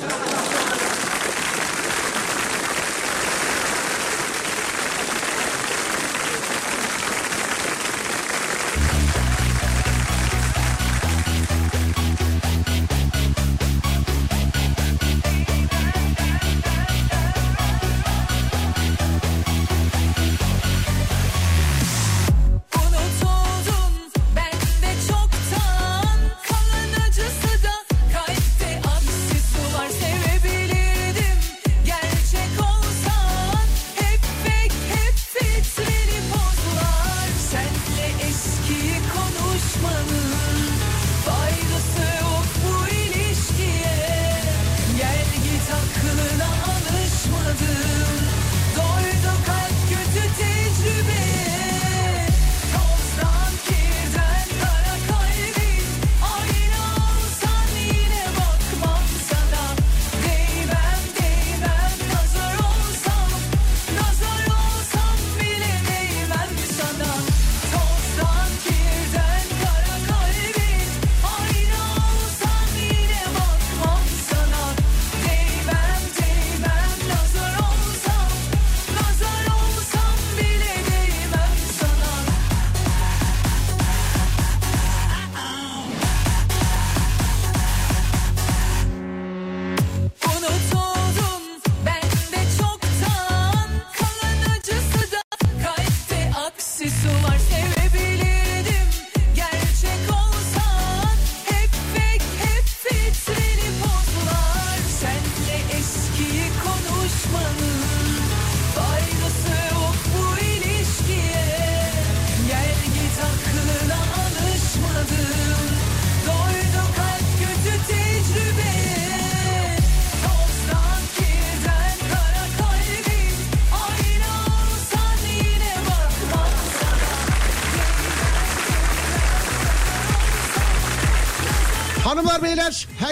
감사합니다.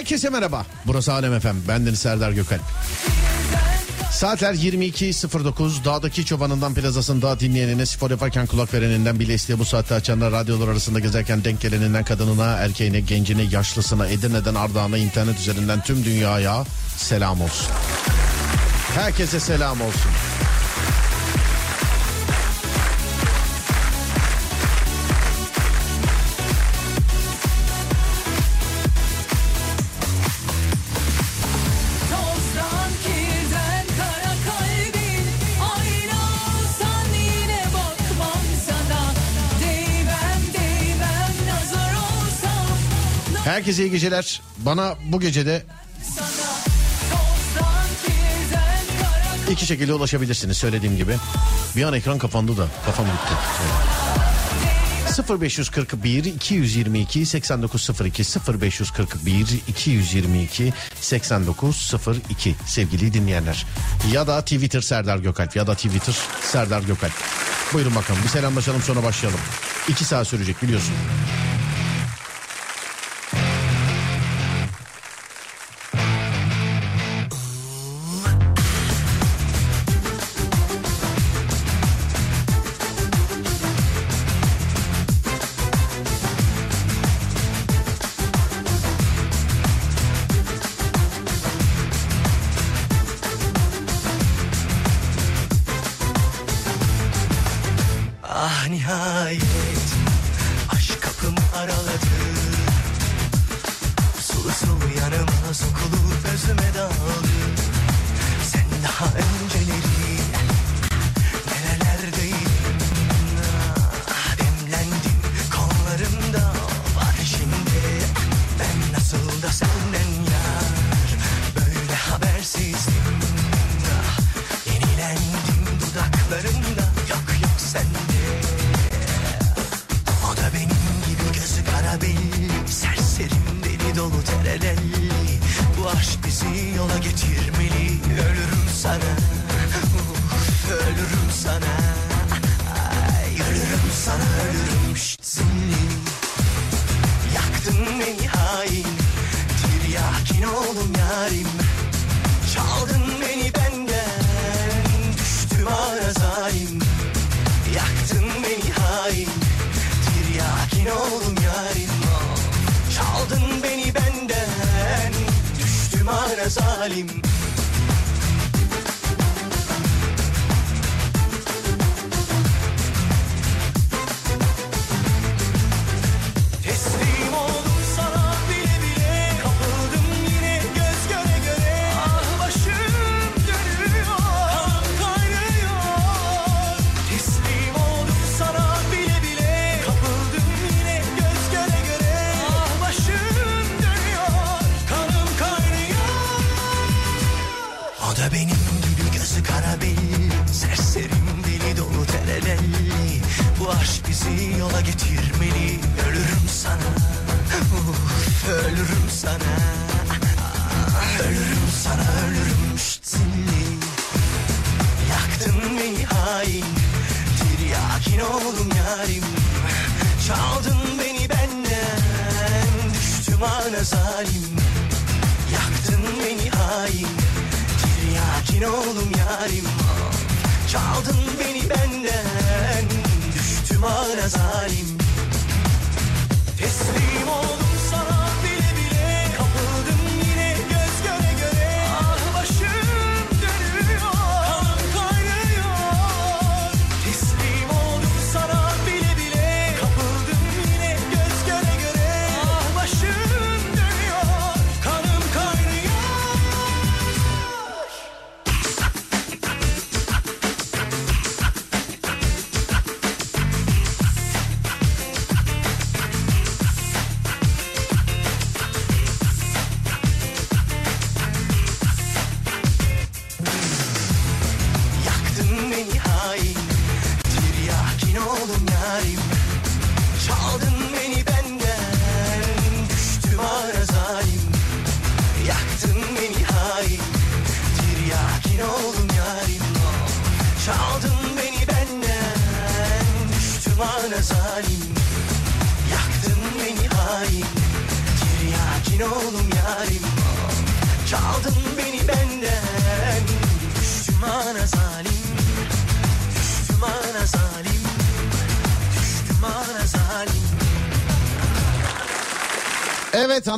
Herkese merhaba. Burası Alem Efem. Bendeniz Serdar Gökalp. Saatler 22.09 dağdaki çobanından plazasında dinleyenine spor yaparken kulak vereninden bile bu saatte açanlar radyolar arasında gezerken denk geleninden kadınına erkeğine gencine yaşlısına Edirne'den Ardahan'a internet üzerinden tüm dünyaya selam olsun. Herkese selam olsun. Herkese iyi geceler. Bana bu gecede iki şekilde ulaşabilirsiniz söylediğim gibi. Bir an ekran kapandı da kafam gitti. Evet. 0541 222 8902 0541 222 8902 sevgili dinleyenler. Ya da Twitter Serdar Gökalp ya da Twitter Serdar Gökalp. Buyurun bakalım bir selamlaşalım sonra başlayalım. İki saat sürecek biliyorsun.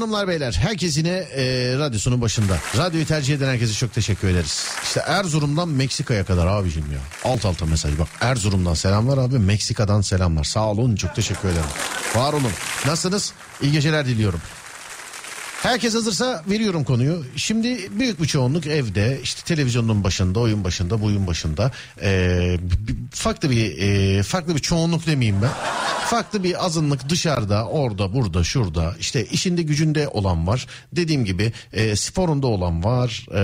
Hanımlar beyler herkes yine e, radyosunun başında. Radyoyu tercih eden herkese çok teşekkür ederiz. İşte Erzurum'dan Meksika'ya kadar abicim ya. Alt alta mesaj bak. Erzurum'dan selamlar abi Meksika'dan selamlar. Sağ olun çok teşekkür ederim. Var olun. Nasılsınız? İyi geceler diliyorum. Herkes hazırsa veriyorum konuyu. Şimdi büyük bir çoğunluk evde işte televizyonun başında, oyun başında, bu oyun başında. Ee, farklı bir e, farklı bir çoğunluk demeyeyim ben. Farklı bir azınlık dışarıda, orada, burada, şurada. işte işinde gücünde olan var. Dediğim gibi e, sporunda olan var, e,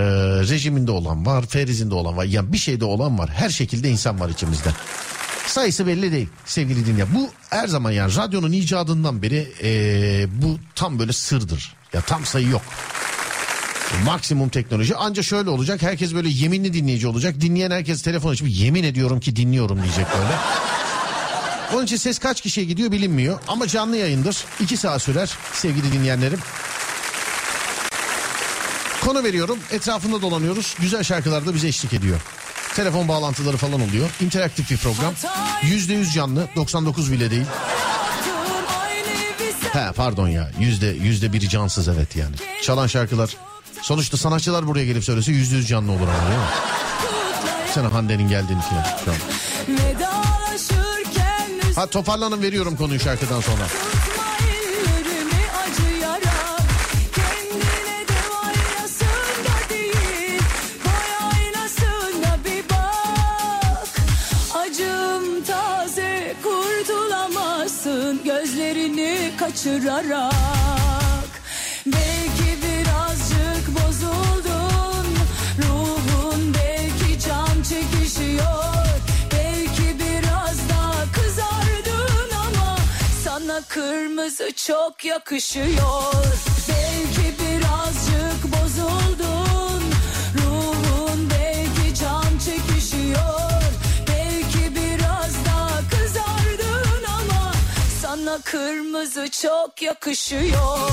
rejiminde olan var, ferizinde olan var. Ya bir şeyde olan var. Her şekilde insan var içimizde. Sayısı belli değil sevgili dinleyen. Bu her zaman yani radyonun icadından beri e, bu tam böyle sırdır. Ya tam sayı yok. Maksimum teknoloji anca şöyle olacak herkes böyle yeminli dinleyici olacak. Dinleyen herkes telefon açıp yemin ediyorum ki dinliyorum diyecek böyle. Onun için ses kaç kişiye gidiyor bilinmiyor ama canlı yayındır. iki saat sürer sevgili dinleyenlerim. Konu veriyorum etrafında dolanıyoruz güzel şarkılar da bize eşlik ediyor. Telefon bağlantıları falan oluyor. İnteraktif bir program. Yüzde yüz canlı 99 bile değil. He pardon ya yüzde yüzde biri cansız evet yani. Çalan şarkılar sonuçta sanatçılar buraya gelip söylese yüzde yüz canlı olur ama değil mi? Sana Hande'nin geldiğini falan şu an. Ha toparlanın veriyorum konuyu şarkıdan sonra. Kaçırarak Belki birazcık bozuldun Ruhun belki can çekişiyor Belki biraz daha kızardın ama Sana kırmızı çok yakışıyor Belki birazcık kırmızı çok yakışıyor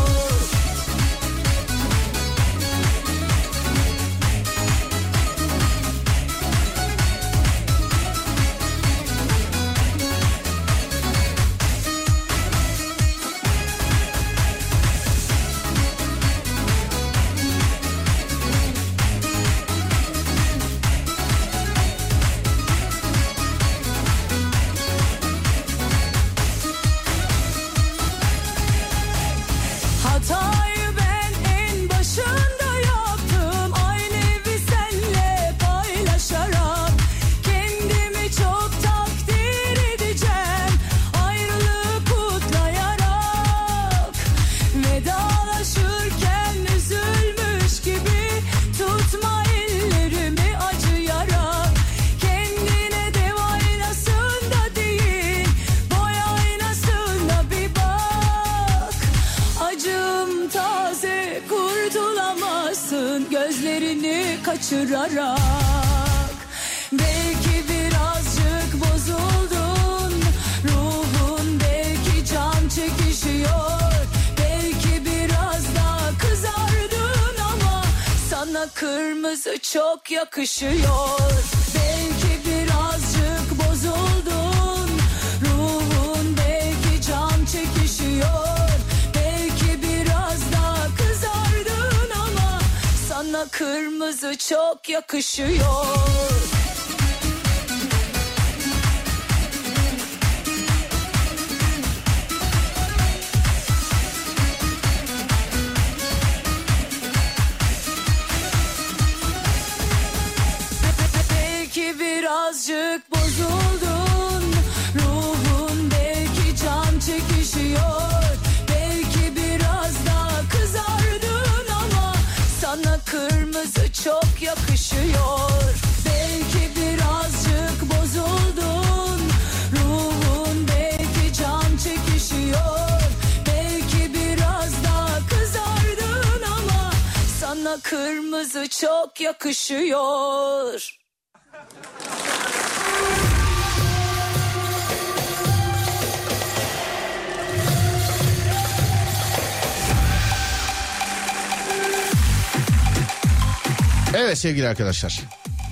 sevgili arkadaşlar.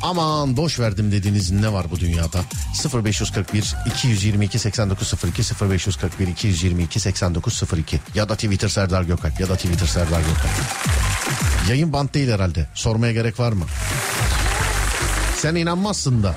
Aman boş verdim dediğiniz ne var bu dünyada? 0541 222 8902 0541 222 8902 ya da Twitter Serdar Gökalp ya da Twitter Serdar Gökalp. Yayın bant değil herhalde. Sormaya gerek var mı? Sen inanmazsın da.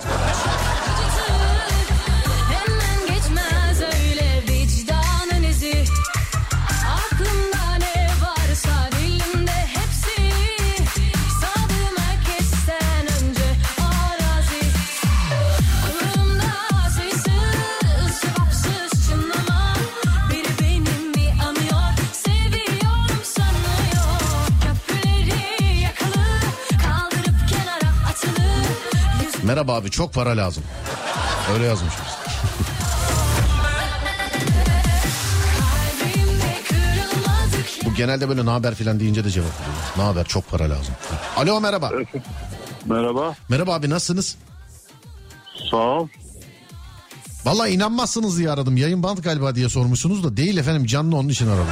Çok para lazım. Öyle yazmışız. Bu genelde böyle ne haber filan deyince de cevap veriyor. Ne haber çok para lazım. Alo merhaba. Merhaba. Merhaba abi nasılsınız? Sağ ol. Vallahi inanmazsınız diye aradım. Yayın bant galiba diye sormuşsunuz da değil efendim canlı onun için aradım.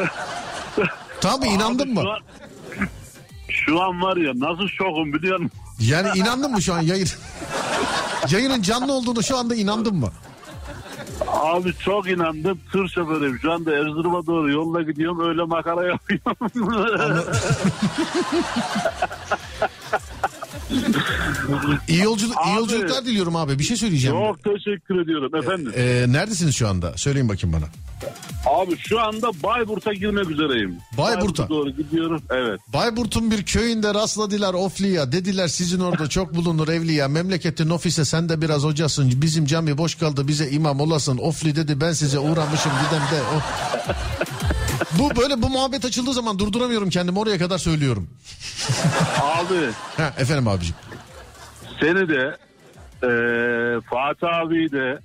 Tabii inandın mı? An, şu an var ya nasıl şokum biliyor musun? Yani inandın mı şu an yayın? Yayının canlı olduğunu şu anda inandın mı? Abi çok inandım. Tır şoförüyüm. Şu anda Erzurum'a doğru yolda gidiyorum. Öyle makara yapıyorum. İyi yolculuk, iyi yolculuklar diliyorum abi. Bir şey söyleyeceğim. çok teşekkür ediyorum efendim. Ee, neredesiniz şu anda? Söyleyin bakayım bana. Abi şu anda Bayburt'a girmek üzereyim. Bayburt'a? doğru gidiyorum. Evet. Bayburt'un bir köyünde rastladılar ofliya. Dediler sizin orada çok bulunur evliya. Memleketin ofise sen de biraz hocasın. Bizim cami boş kaldı bize imam olasın. Ofli dedi ben size uğramışım gidem de. O... bu böyle bu muhabbet açıldığı zaman durduramıyorum kendimi oraya kadar söylüyorum. Abi Ha, efendim abicim. seni de e, Fatih abiyi de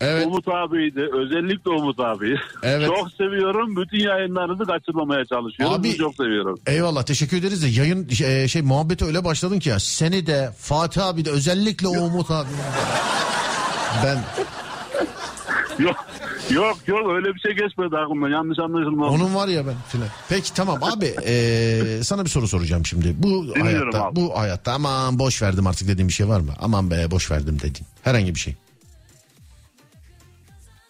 Evet. Umut abiyi de özellikle Umut abiyi Evet. çok seviyorum. Bütün yayınlarınızı kaçırmamaya çalışıyorum. Abi- çok seviyorum. Eyvallah teşekkür ederiz de yayın şey, şey muhabbete öyle başladın ki ya. Seni de Fatih abi de özellikle Umut abi. Ben Yok yok yok öyle bir şey geçmedi aklımdan yanlış anlaşılma. Onun var ya ben filan. Peki tamam abi eee, sana bir soru soracağım şimdi. Bu hayatta abi. bu hayatta aman boş verdim artık dediğin bir şey var mı? Aman be boş verdim dedin. Herhangi bir şey.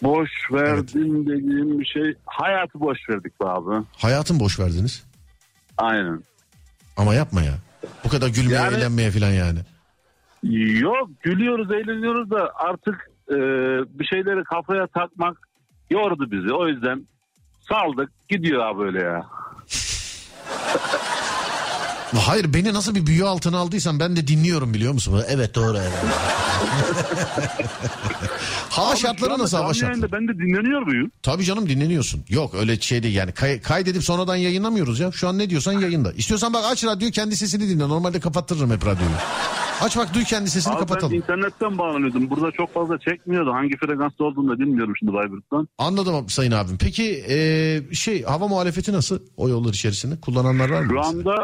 Boş verdim dediğim bir şey. Hayatı boş verdik be abi. Hayatın boş verdiniz. Aynen. Ama yapma ya. Bu kadar gülmeye Yani- eğlenmeye filan yani. Yok gülüyoruz eğleniyoruz da artık e, bir şeyleri kafaya takmak yordu bizi. O yüzden saldık gidiyor abi öyle ya. Hayır beni nasıl bir büyü altına aldıysan ben de dinliyorum biliyor musun? Evet doğru evet. hava şartları nasıl hava şartları? Ben de dinleniyor muyum? Tabii canım dinleniyorsun. Yok öyle şey değil yani kay- kaydedip sonradan yayınlamıyoruz ya. Şu an ne diyorsan yayında. İstiyorsan bak aç radyoyu kendi sesini dinle. Normalde kapattırırım hep radyoyu. Aç bak duy kendi sesini Abi ben kapatalım. internetten bağlanıyordum. Burada çok fazla çekmiyordu. Hangi frekansta olduğunu da bilmiyorum şimdi Bayburt'tan. Anladım sayın abim. Peki e, şey hava muhalefeti nasıl o yollar içerisinde? Kullananlar var mı? Şu anda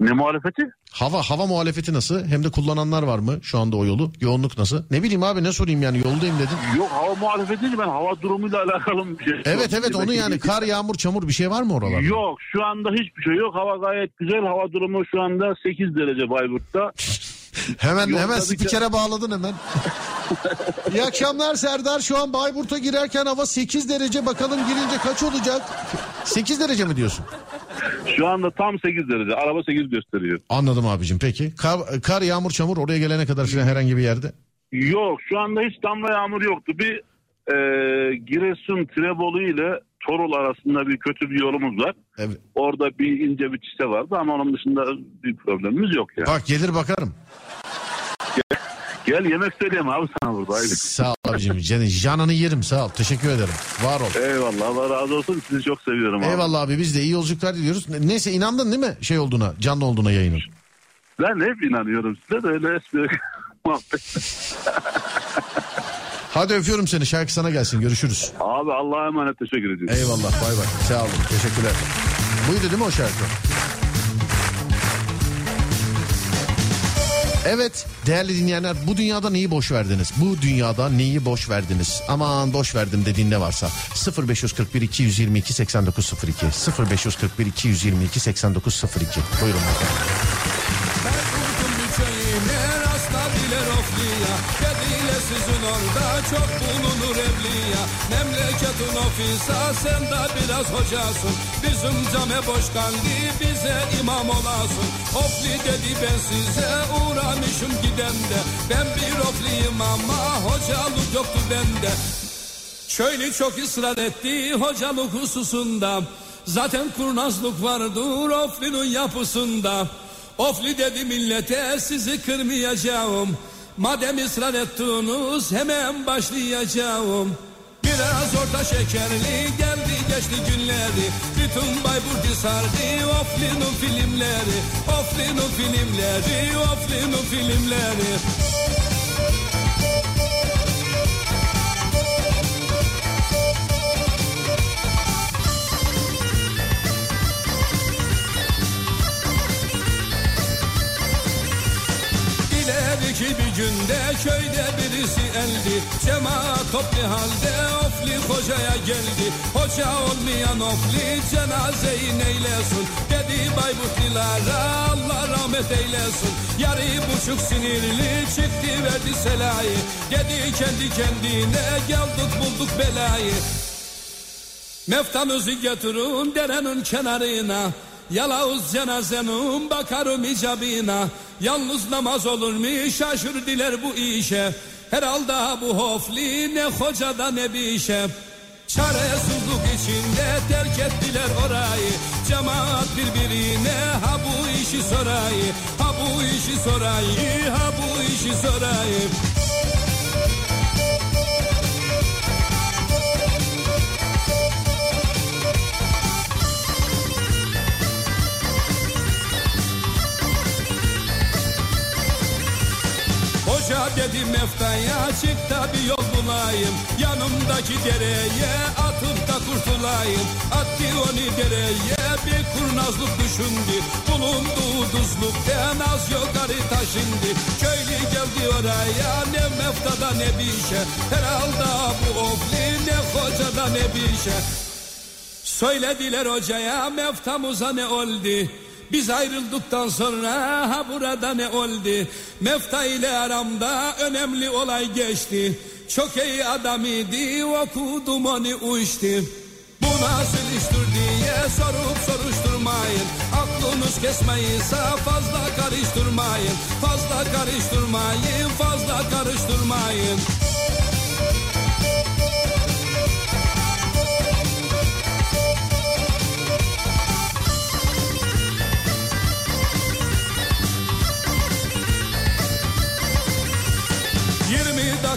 ne muhalefeti? Hava hava muhalefeti nasıl? Hem de kullananlar var mı şu anda o yolu? Yoğunluk nasıl? Ne bileyim abi ne sorayım yani yoldayım dedim. Yok hava muhalefeti değil ben hava durumuyla alakalı bir şey. Evet evet onu yani kar yağmur çamur bir şey var mı oralarda? Yok şu anda hiçbir şey yok. Hava gayet güzel. Hava durumu şu anda 8 derece Bayburt'ta. Hemen Yok, hemen spikere bağladın hemen. İyi akşamlar Serdar. Şu an Bayburt'a girerken hava 8 derece. Bakalım girince kaç olacak? 8 derece mi diyorsun? Şu anda tam 8 derece. Araba 8 gösteriyor. Anladım abicim peki. Kar, kar yağmur çamur oraya gelene kadar filan herhangi bir yerde. Yok şu anda hiç damla yağmur yoktu. Bir e, Giresun Trebolu ile Torul arasında bir kötü bir yolumuz var. Evet. Orada bir ince bir çiste vardı ama onun dışında bir problemimiz yok yani. Bak gelir bakarım. Gel yemek söyleyeyim abi sana burada. Haydi. Sağ ol abicim. Canı, canını yerim sağ ol. Teşekkür ederim. Var ol. Eyvallah Allah razı olsun. Sizi çok seviyorum abi. Eyvallah abi biz de iyi yolculuklar diliyoruz. Ne- Neyse inandın değil mi şey olduğuna canlı olduğuna yayının? Ben hep inanıyorum size de öyle espri muhabbet. Hadi öpüyorum seni şarkı sana gelsin görüşürüz. Abi Allah'a emanet teşekkür ediyorum. Eyvallah bay bay sağ olun teşekkürler. Buydu değil mi o şarkı? Evet değerli dinleyenler bu dünyada neyi boş verdiniz? Bu dünyada neyi boş verdiniz? Aman boş verdim dediğin varsa 0541 222 8902 0541 222 8902 buyurun bakalım. Rastladılar ofliya Dediler sizin orada çok bulunur evliya. Memleketin ofisa sen de biraz hocasın. Bizim came boş kaldı bize imam olasın. Ofli dedi ben size uğramışım gidende. Ben bir ofliyim ama hocalık yoktu bende. Köylü çok ısrar etti hocalık hususunda. Zaten kurnazlık vardır Ofli'nin yapısında. Ofli dedi millete sizi kırmayacağım. Madem ısrar ettiniz hemen başlayacağım. Biraz orta şekerli geldi geçti günleri Bütün Bayburt'u sardı Ofli'nin filmleri Ofli'nin filmleri Ofli'nin filmleri İleriki bir günde köyde birisi eldi. Cemaat toplu halde ofli hocaya geldi. Hoca olmayan ofli cenazeyi neylesin? Dedi Bayburtlulara Allah rahmet eylesin. Yarı buçuk sinirli çıktı verdi selayı. Dedi kendi kendine geldik bulduk belayı. Meftamızı götürün derenin kenarına Yalavuz cenazenin bakarım icabına. Yalnız namaz olur mu? Şaşır diler bu işe. Herhalde bu hofli ne hocada ne bir işe. Çaresizlik içinde terk ettiler orayı. Cemaat birbirine ha bu işi sorayı. Ha bu işi sorayı ha bu işi sorayı Hoca dedi meftaya çık da bir yol bulayım. Yanımdaki dereye atıp da kurtulayım. Attı onu dereye bir kurnazlık düşündü. Bulunduğu duzluktan az yukarı taşındı. Köylü geldi oraya ne meftada ne bir şey Herhalde bu ofli ne hocada ne bir şey Söylediler hocaya meftamıza ne oldu biz ayrıldıktan sonra ha burada ne oldu? Mefta ile aramda önemli olay geçti. Çok iyi adam idi okudum onu uçtu. Bu nasıl iştir diye sorup soruşturmayın. Aklınız kesmeyinse fazla karıştırmayın. Fazla karıştırmayın fazla karıştırmayın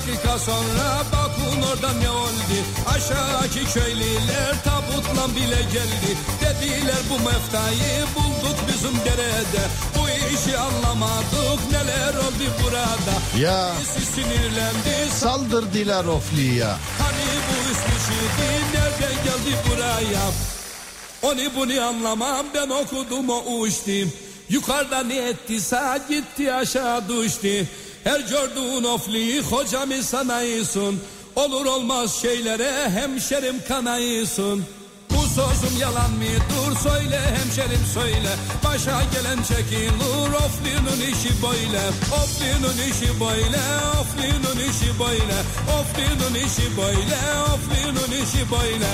dakika sonra bakın orada ne oldu? Aşağıki köylüler tabutla bile geldi. Dediler bu meftayı bulduk bizim derede. Bu işi anlamadık neler oldu burada. Ya Birisi sinirlendi saldır Dilar Ofli'ya. Hani bu üstüşüydü nereden geldi buraya Onu bunu anlamam ben okudum o uçtu Yukarıda ne ettiyse gitti aşağı düştü Her gördüğün ofliyi hocamı sanayısın Olur olmaz şeylere hemşerim kanayısın bu sözüm yalan mı? Dur söyle hemşerim söyle. Başa gelen çekilir. Ofli'nin işi böyle. Ofli'nin işi böyle. Ofli'nin işi böyle. Ofli'nin işi böyle. Ofli'nin işi böyle.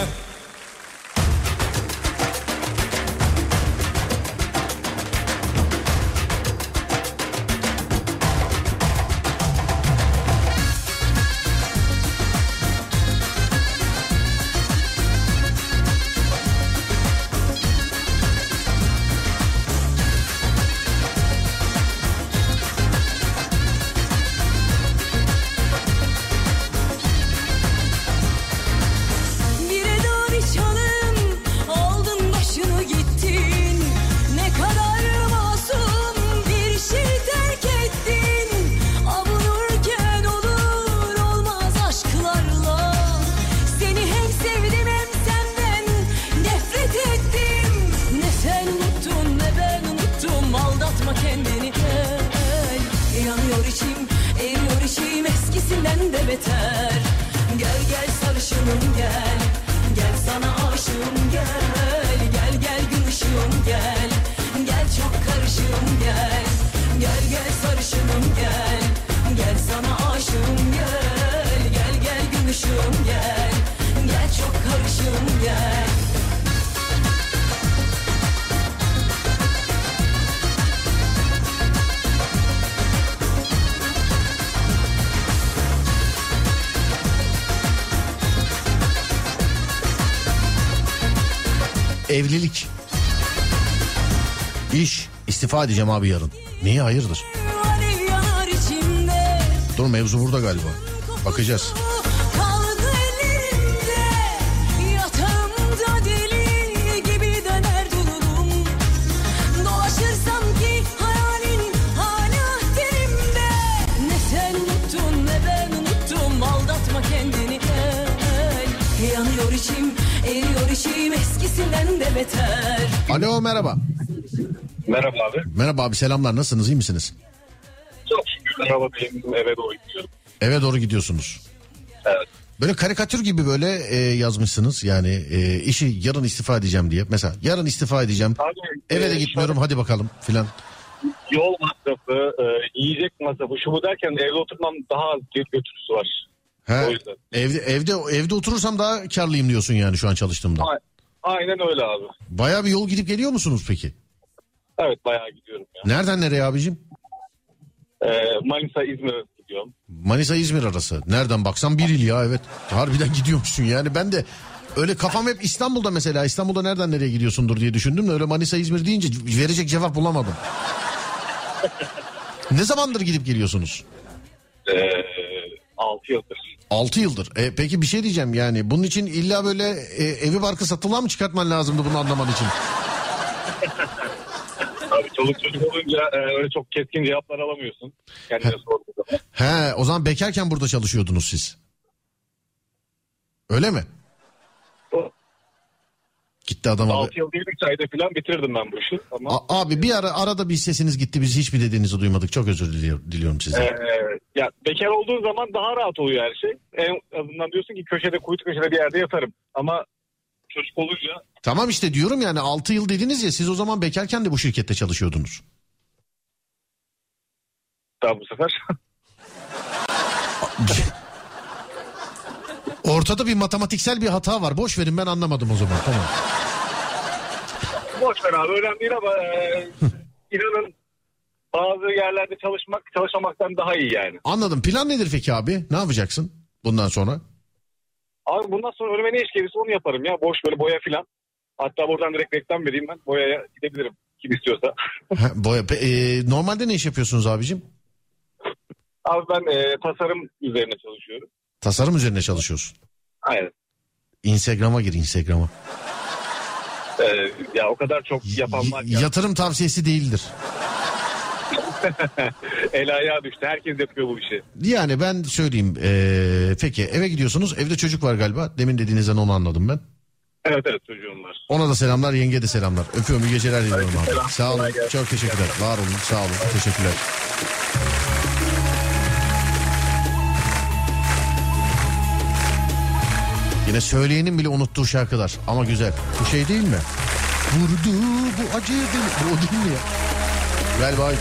Evlilik. İş. istifa edeceğim abi yarın. Niye hayırdır? Dur mevzu burada galiba. Bakacağız. Merhaba. Merhaba abi. Merhaba abi selamlar nasılsınız iyi misiniz? Çok şükür merhaba benim eve doğru gidiyorum. Eve doğru gidiyorsunuz. Evet. Böyle karikatür gibi böyle e, yazmışsınız yani e, işi yarın istifa edeceğim diye. Mesela yarın istifa edeceğim. Abi, Eve de e, gitmiyorum hadi bakalım filan. Yol masrafı, e, yiyecek masrafı şu bu derken evde oturmam daha az gö- götürüsü var. He, O yüzden. evde evde evde oturursam daha karlıyım diyorsun yani şu an çalıştığımda. A- Aynen öyle abi. Bayağı bir yol gidip geliyor musunuz peki? Evet bayağı gidiyorum ya. Nereden nereye abicim? E, Manisa İzmir'e gidiyorum. Manisa İzmir arası. Nereden baksan bir il ya evet. Harbiden gidiyormuşsun yani ben de öyle kafam hep İstanbul'da mesela İstanbul'da nereden nereye gidiyorsundur diye düşündüm de öyle Manisa İzmir deyince verecek cevap bulamadım. ne zamandır gidip geliyorsunuz? E, 6 yıldır. 6 yıldır. E, peki bir şey diyeceğim yani bunun için illa böyle e, evi barkı satılığa mı çıkartman lazımdı bunu anlaman için? Abi çoluk çocuk olunca e, öyle çok keskin cevaplar alamıyorsun. Kendine sorduğun zaman. He o zaman bekarken burada çalışıyordunuz siz. Öyle mi? Gitti adam abi. 6 yıl değil 3 ayda falan bitirdim ben bu işi. Ama A- abi bir ara arada bir sesiniz gitti biz hiçbir dediğinizi duymadık. Çok özür diliyorum, diliyorum size. Ee, ya bekar olduğun zaman daha rahat oluyor her şey. En azından diyorsun ki köşede kuytu köşede bir yerde yatarım. Ama çocuk olunca Tamam işte diyorum yani 6 yıl dediniz ya siz o zaman bekarken de bu şirkette çalışıyordunuz. daha bu sefer Ortada bir matematiksel bir hata var. Boş verin ben anlamadım o zaman. Tamam. boş ver abi önemli değil ama e, inanın bazı yerlerde çalışmak çalışmamaktan daha iyi yani. Anladım. Plan nedir peki abi? Ne yapacaksın bundan sonra? Abi bundan sonra önüme ne iş gelirse onu yaparım ya. Boş böyle boya filan. Hatta buradan direkt reklam vereyim ben. Boyaya gidebilirim kim istiyorsa. Ha, boya, e, normalde ne iş yapıyorsunuz abicim? Abi ben e, tasarım üzerine çalışıyorum. Tasarım üzerine çalışıyorsun. Aynen. Instagram'a gir Instagram'a. Ee, ya o kadar çok yapan var Y- ki. yatırım tavsiyesi değildir. El ayağa düştü. Herkes yapıyor bu işi. Yani ben söyleyeyim. ee, peki eve gidiyorsunuz. Evde çocuk var galiba. Demin dediğinizden onu anladım ben. Evet evet çocuğum var. Ona da selamlar, yenge de selamlar. Öpüyorum, iyi geceler diliyorum abi. Aleykümselam. Sağ olun, çok teşekkürler. Var olun, sağ olun, teşekkürler. Yine söyleyenin bile unuttuğu şarkılar ama güzel. Bu şey değil mi? Vurdu bu acı değil? Bu o değil mi ya? Galiba oydu.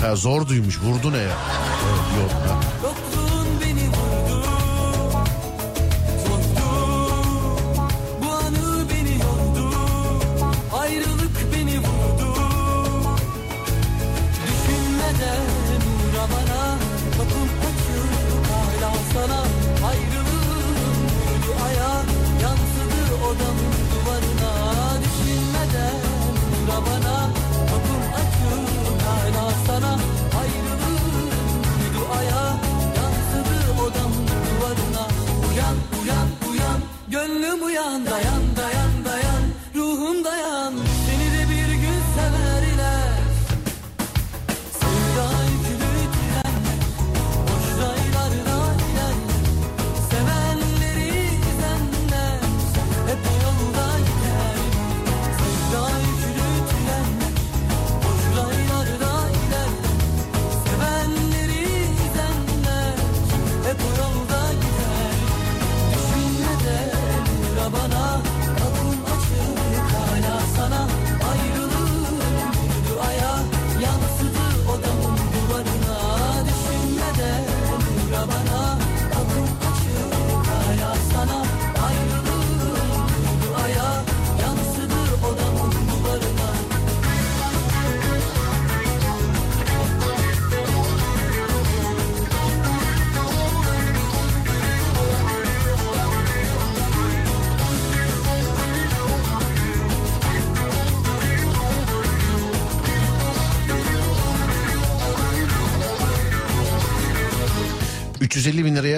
Ha zor duymuş. Vurdu ne ya? Evet, yok. Ha. Sana Ayrılığın vurdu aya Yansıdı odamın duvarına Düşünmeden bana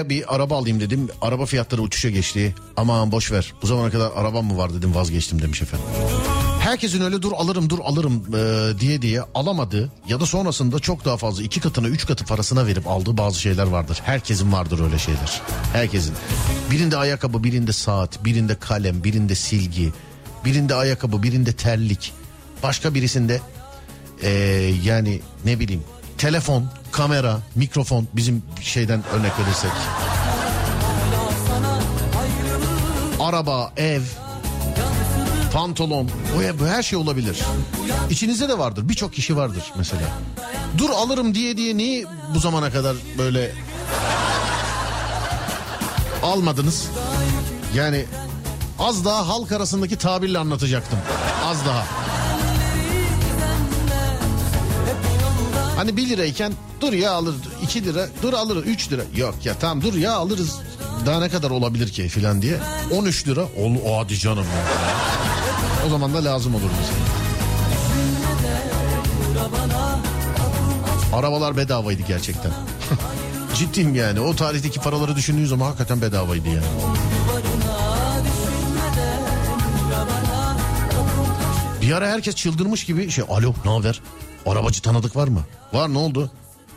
liraya bir araba alayım dedim. Araba fiyatları uçuşa geçti. Aman boş ver. Bu zamana kadar arabam mı var dedim vazgeçtim demiş efendim. Herkesin öyle dur alırım dur alırım e, diye diye alamadı ya da sonrasında çok daha fazla iki katına üç katı parasına verip aldığı bazı şeyler vardır. Herkesin vardır öyle şeyler. Herkesin. Birinde ayakkabı, birinde saat, birinde kalem, birinde silgi, birinde ayakkabı, birinde terlik. Başka birisinde e, yani ne bileyim telefon, kamera, mikrofon bizim şeyden örnek verirsek. Araba, ev, pantolon, bu, her şey olabilir. İçinizde de vardır. Birçok kişi vardır mesela. Dur alırım diye diye niye bu zamana kadar böyle almadınız? Yani az daha halk arasındaki tabirle anlatacaktım. Az daha. Hani 1 lirayken dur ya alır 2 lira dur alır 3 lira yok ya tamam dur ya alırız daha ne kadar olabilir ki filan diye 13 lira ol o hadi canım o zaman da lazım olur bize. Arabalar bedavaydı gerçekten. Ciddiyim yani o tarihteki paraları düşündüğün zaman hakikaten bedavaydı yani. Bir ara herkes çıldırmış gibi şey alo ne haber? Arabacı tanıdık var mı? Var ne oldu?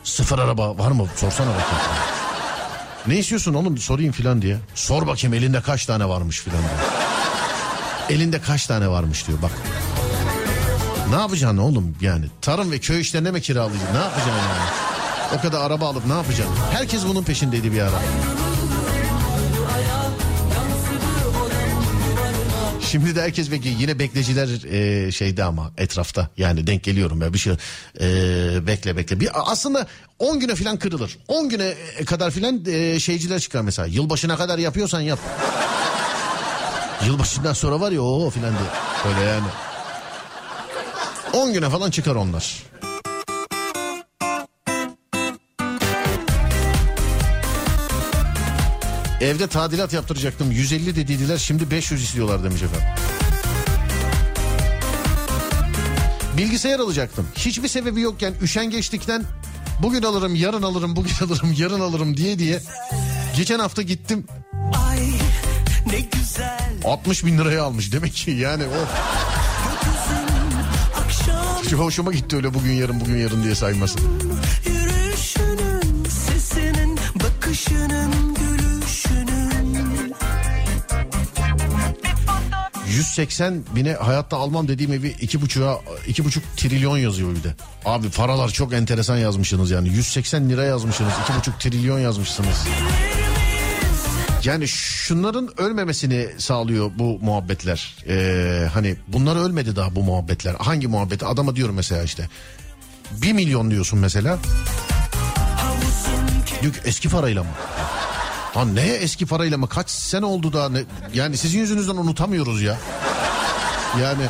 Sıfır araba var mı? Sorsana bakayım. Ne istiyorsun oğlum sorayım filan diye. Sor bakayım elinde kaç tane varmış filan diyor. Elinde kaç tane varmış diyor bak. Ne yapacaksın oğlum yani? Tarım ve köy işlerine mi kiralayacaksın? Ne yapacaksın yani? O kadar araba alıp ne yapacaksın? Herkes bunun peşindeydi bir ara. Şimdi de herkes bekliyor. Yine bekleciler e, şeyde ama etrafta. Yani denk geliyorum ya bir şey. e, bekle bekle. Bir, aslında 10 güne falan kırılır. 10 güne kadar falan e, şeyciler çıkar mesela. Yılbaşına kadar yapıyorsan yap. Yılbaşından sonra var ya o filan diye. Öyle yani. 10 güne falan çıkar onlar. Evde tadilat yaptıracaktım. 150 dediydiler şimdi 500 istiyorlar demiş efendim. Bilgisayar alacaktım. Hiçbir sebebi yokken üşengeçlikten bugün alırım, yarın alırım, bugün alırım, yarın alırım diye diye. Geçen hafta gittim Ay ne güzel 60 bin liraya almış. Demek ki yani o çok hoşuma gitti öyle bugün yarın bugün yarın diye sayması. 180 bine hayatta almam dediğim evi iki buçuğa iki buçuk trilyon yazıyor bir de. Abi paralar çok enteresan yazmışsınız yani. 180 lira yazmışsınız. iki buçuk trilyon yazmışsınız. Yani şunların ölmemesini sağlıyor bu muhabbetler. Ee, hani bunlar ölmedi daha bu muhabbetler. Hangi muhabbet? Adama diyorum mesela işte. 1 milyon diyorsun mesela. Diyor ki eski parayla mı? Lan neye eski parayla mı? Kaç sene oldu daha? Ne? Yani sizin yüzünüzden unutamıyoruz ya. Yani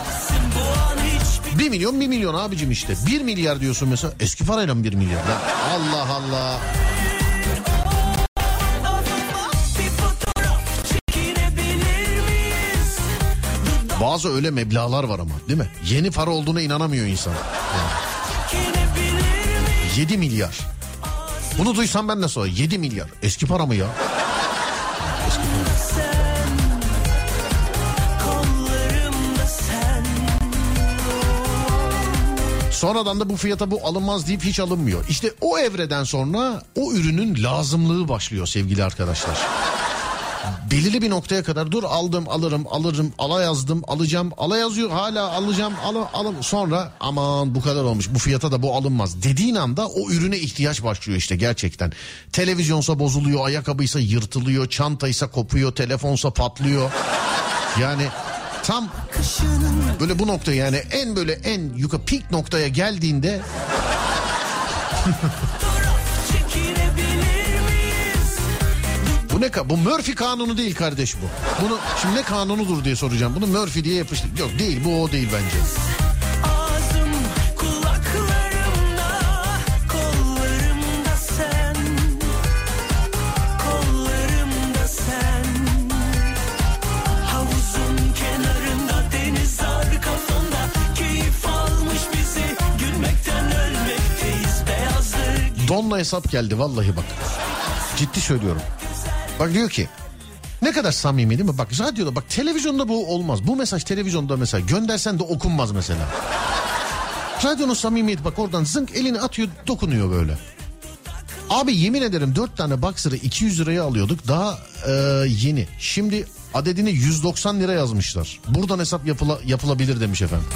1 milyon 1 milyon abicim işte. 1 milyar diyorsun mesela. Eski parayla mı 1 milyar? Lan Allah Allah. bir? Bazı öyle meblağlar var ama değil mi? Yeni para olduğuna inanamıyor insan. Miyiz? 7 milyar. Bunu duysam ben nasıl olur? 7 milyar. Eski para mı ya? Kollarımda sen Sonradan da bu fiyata bu alınmaz deyip hiç alınmıyor. İşte o evreden sonra o ürünün lazımlığı başlıyor sevgili arkadaşlar. Belirli bir noktaya kadar dur aldım alırım alırım ala yazdım alacağım ala yazıyor hala alacağım ala alım sonra aman bu kadar olmuş bu fiyata da bu alınmaz dediğin anda o ürüne ihtiyaç başlıyor işte gerçekten. Televizyonsa bozuluyor ayakkabıysa yırtılıyor çantaysa kopuyor telefonsa patlıyor yani tam böyle bu nokta yani en böyle en yukarı peak noktaya geldiğinde bu ne ka- bu Murphy kanunu değil kardeş bu. Bunu şimdi ne kanunudur diye soracağım. Bunu Murphy diye yapıştır. Yok değil bu o değil bence. Ağzım kulaklarımda kollarımda sen kollarımda sen havuzun kenarında deniz arkasında keyif almış bizi gülmekten ölmekteyiz beyazdır Donla hesap geldi vallahi bak. Ciddi söylüyorum. Bak diyor ki ne kadar samimi değil mi? Bak radyoda bak televizyonda bu olmaz. Bu mesaj televizyonda mesela göndersen de okunmaz mesela. Radyonun samimiyeti bak oradan zınk elini atıyor dokunuyor böyle. Abi yemin ederim 4 tane boxer'ı 200 liraya alıyorduk daha e, yeni. Şimdi adedini 190 lira yazmışlar. Buradan hesap yapıla, yapılabilir demiş efendim.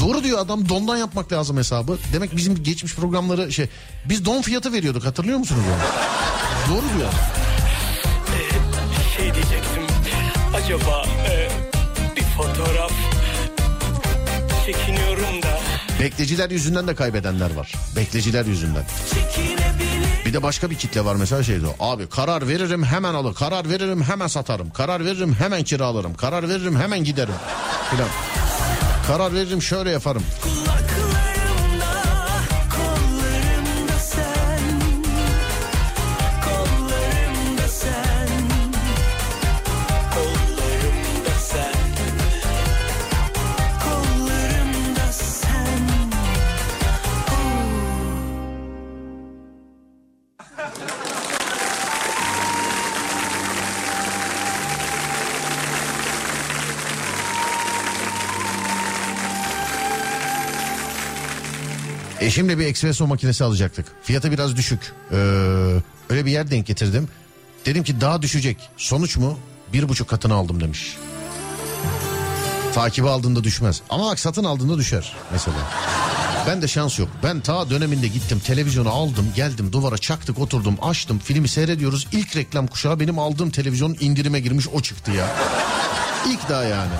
Doğru diyor adam dondan yapmak lazım hesabı. Demek bizim geçmiş programları şey biz don fiyatı veriyorduk hatırlıyor musunuz onu? Doğru diyor. Acaba e, bir fotoğraf çekiniyorum da Bekleciler yüzünden de kaybedenler var. Bekleciler yüzünden. Bir de başka bir kitle var mesela şey diyor. Abi karar veririm hemen alır. Karar veririm hemen satarım. Karar veririm hemen kiralarım. Karar veririm hemen giderim. Filan. Karar veririm şöyle yaparım. Eşimle bir espresso makinesi alacaktık. Fiyatı biraz düşük. Ee, öyle bir yer denk getirdim. Dedim ki daha düşecek. Sonuç mu? Bir buçuk katını aldım demiş. Takibi aldığında düşmez. Ama bak satın aldığında düşer mesela. Ben de şans yok. Ben ta döneminde gittim televizyonu aldım geldim duvara çaktık oturdum açtım filmi seyrediyoruz. İlk reklam kuşağı benim aldığım televizyon indirime girmiş o çıktı ya. İlk daha yani.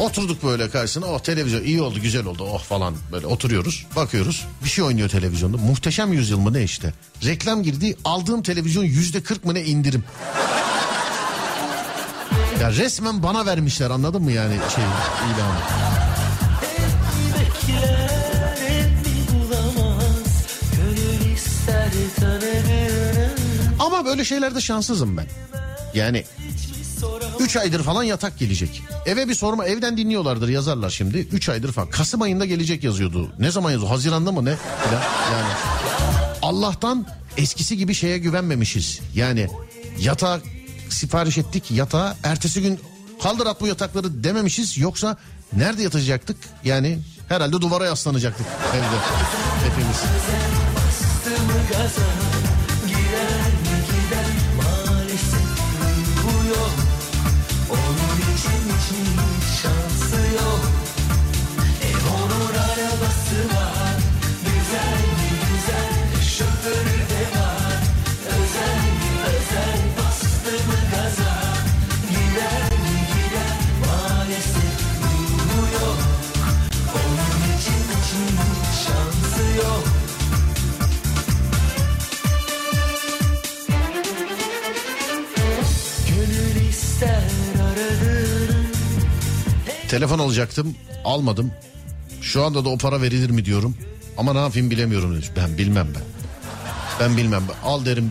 Oturduk böyle karşısına oh televizyon iyi oldu güzel oldu oh falan böyle oturuyoruz bakıyoruz bir şey oynuyor televizyonda. Muhteşem yüzyıl mı ne işte? Reklam girdi aldığım televizyon yüzde kırk mı ne indirim. Ya resmen bana vermişler anladın mı yani şey ilanı? Ama öyle şeylerde şanssızım ben. Yani 3 aydır falan yatak gelecek. Eve bir sorma evden dinliyorlardır yazarlar şimdi. 3 aydır falan. Kasım ayında gelecek yazıyordu. Ne zaman yazıyor? Haziranda mı ne? Yani Allah'tan eskisi gibi şeye güvenmemişiz. Yani yatağa sipariş ettik yatağa ertesi gün kaldır at bu yatakları dememişiz. Yoksa nerede yatacaktık? Yani herhalde duvara yaslanacaktık evde hepimiz. Telefon alacaktım almadım. Şu anda da o para verilir mi diyorum. Ama ne yapayım bilemiyorum. demiş. Ben bilmem ben. Ben bilmem. Al derim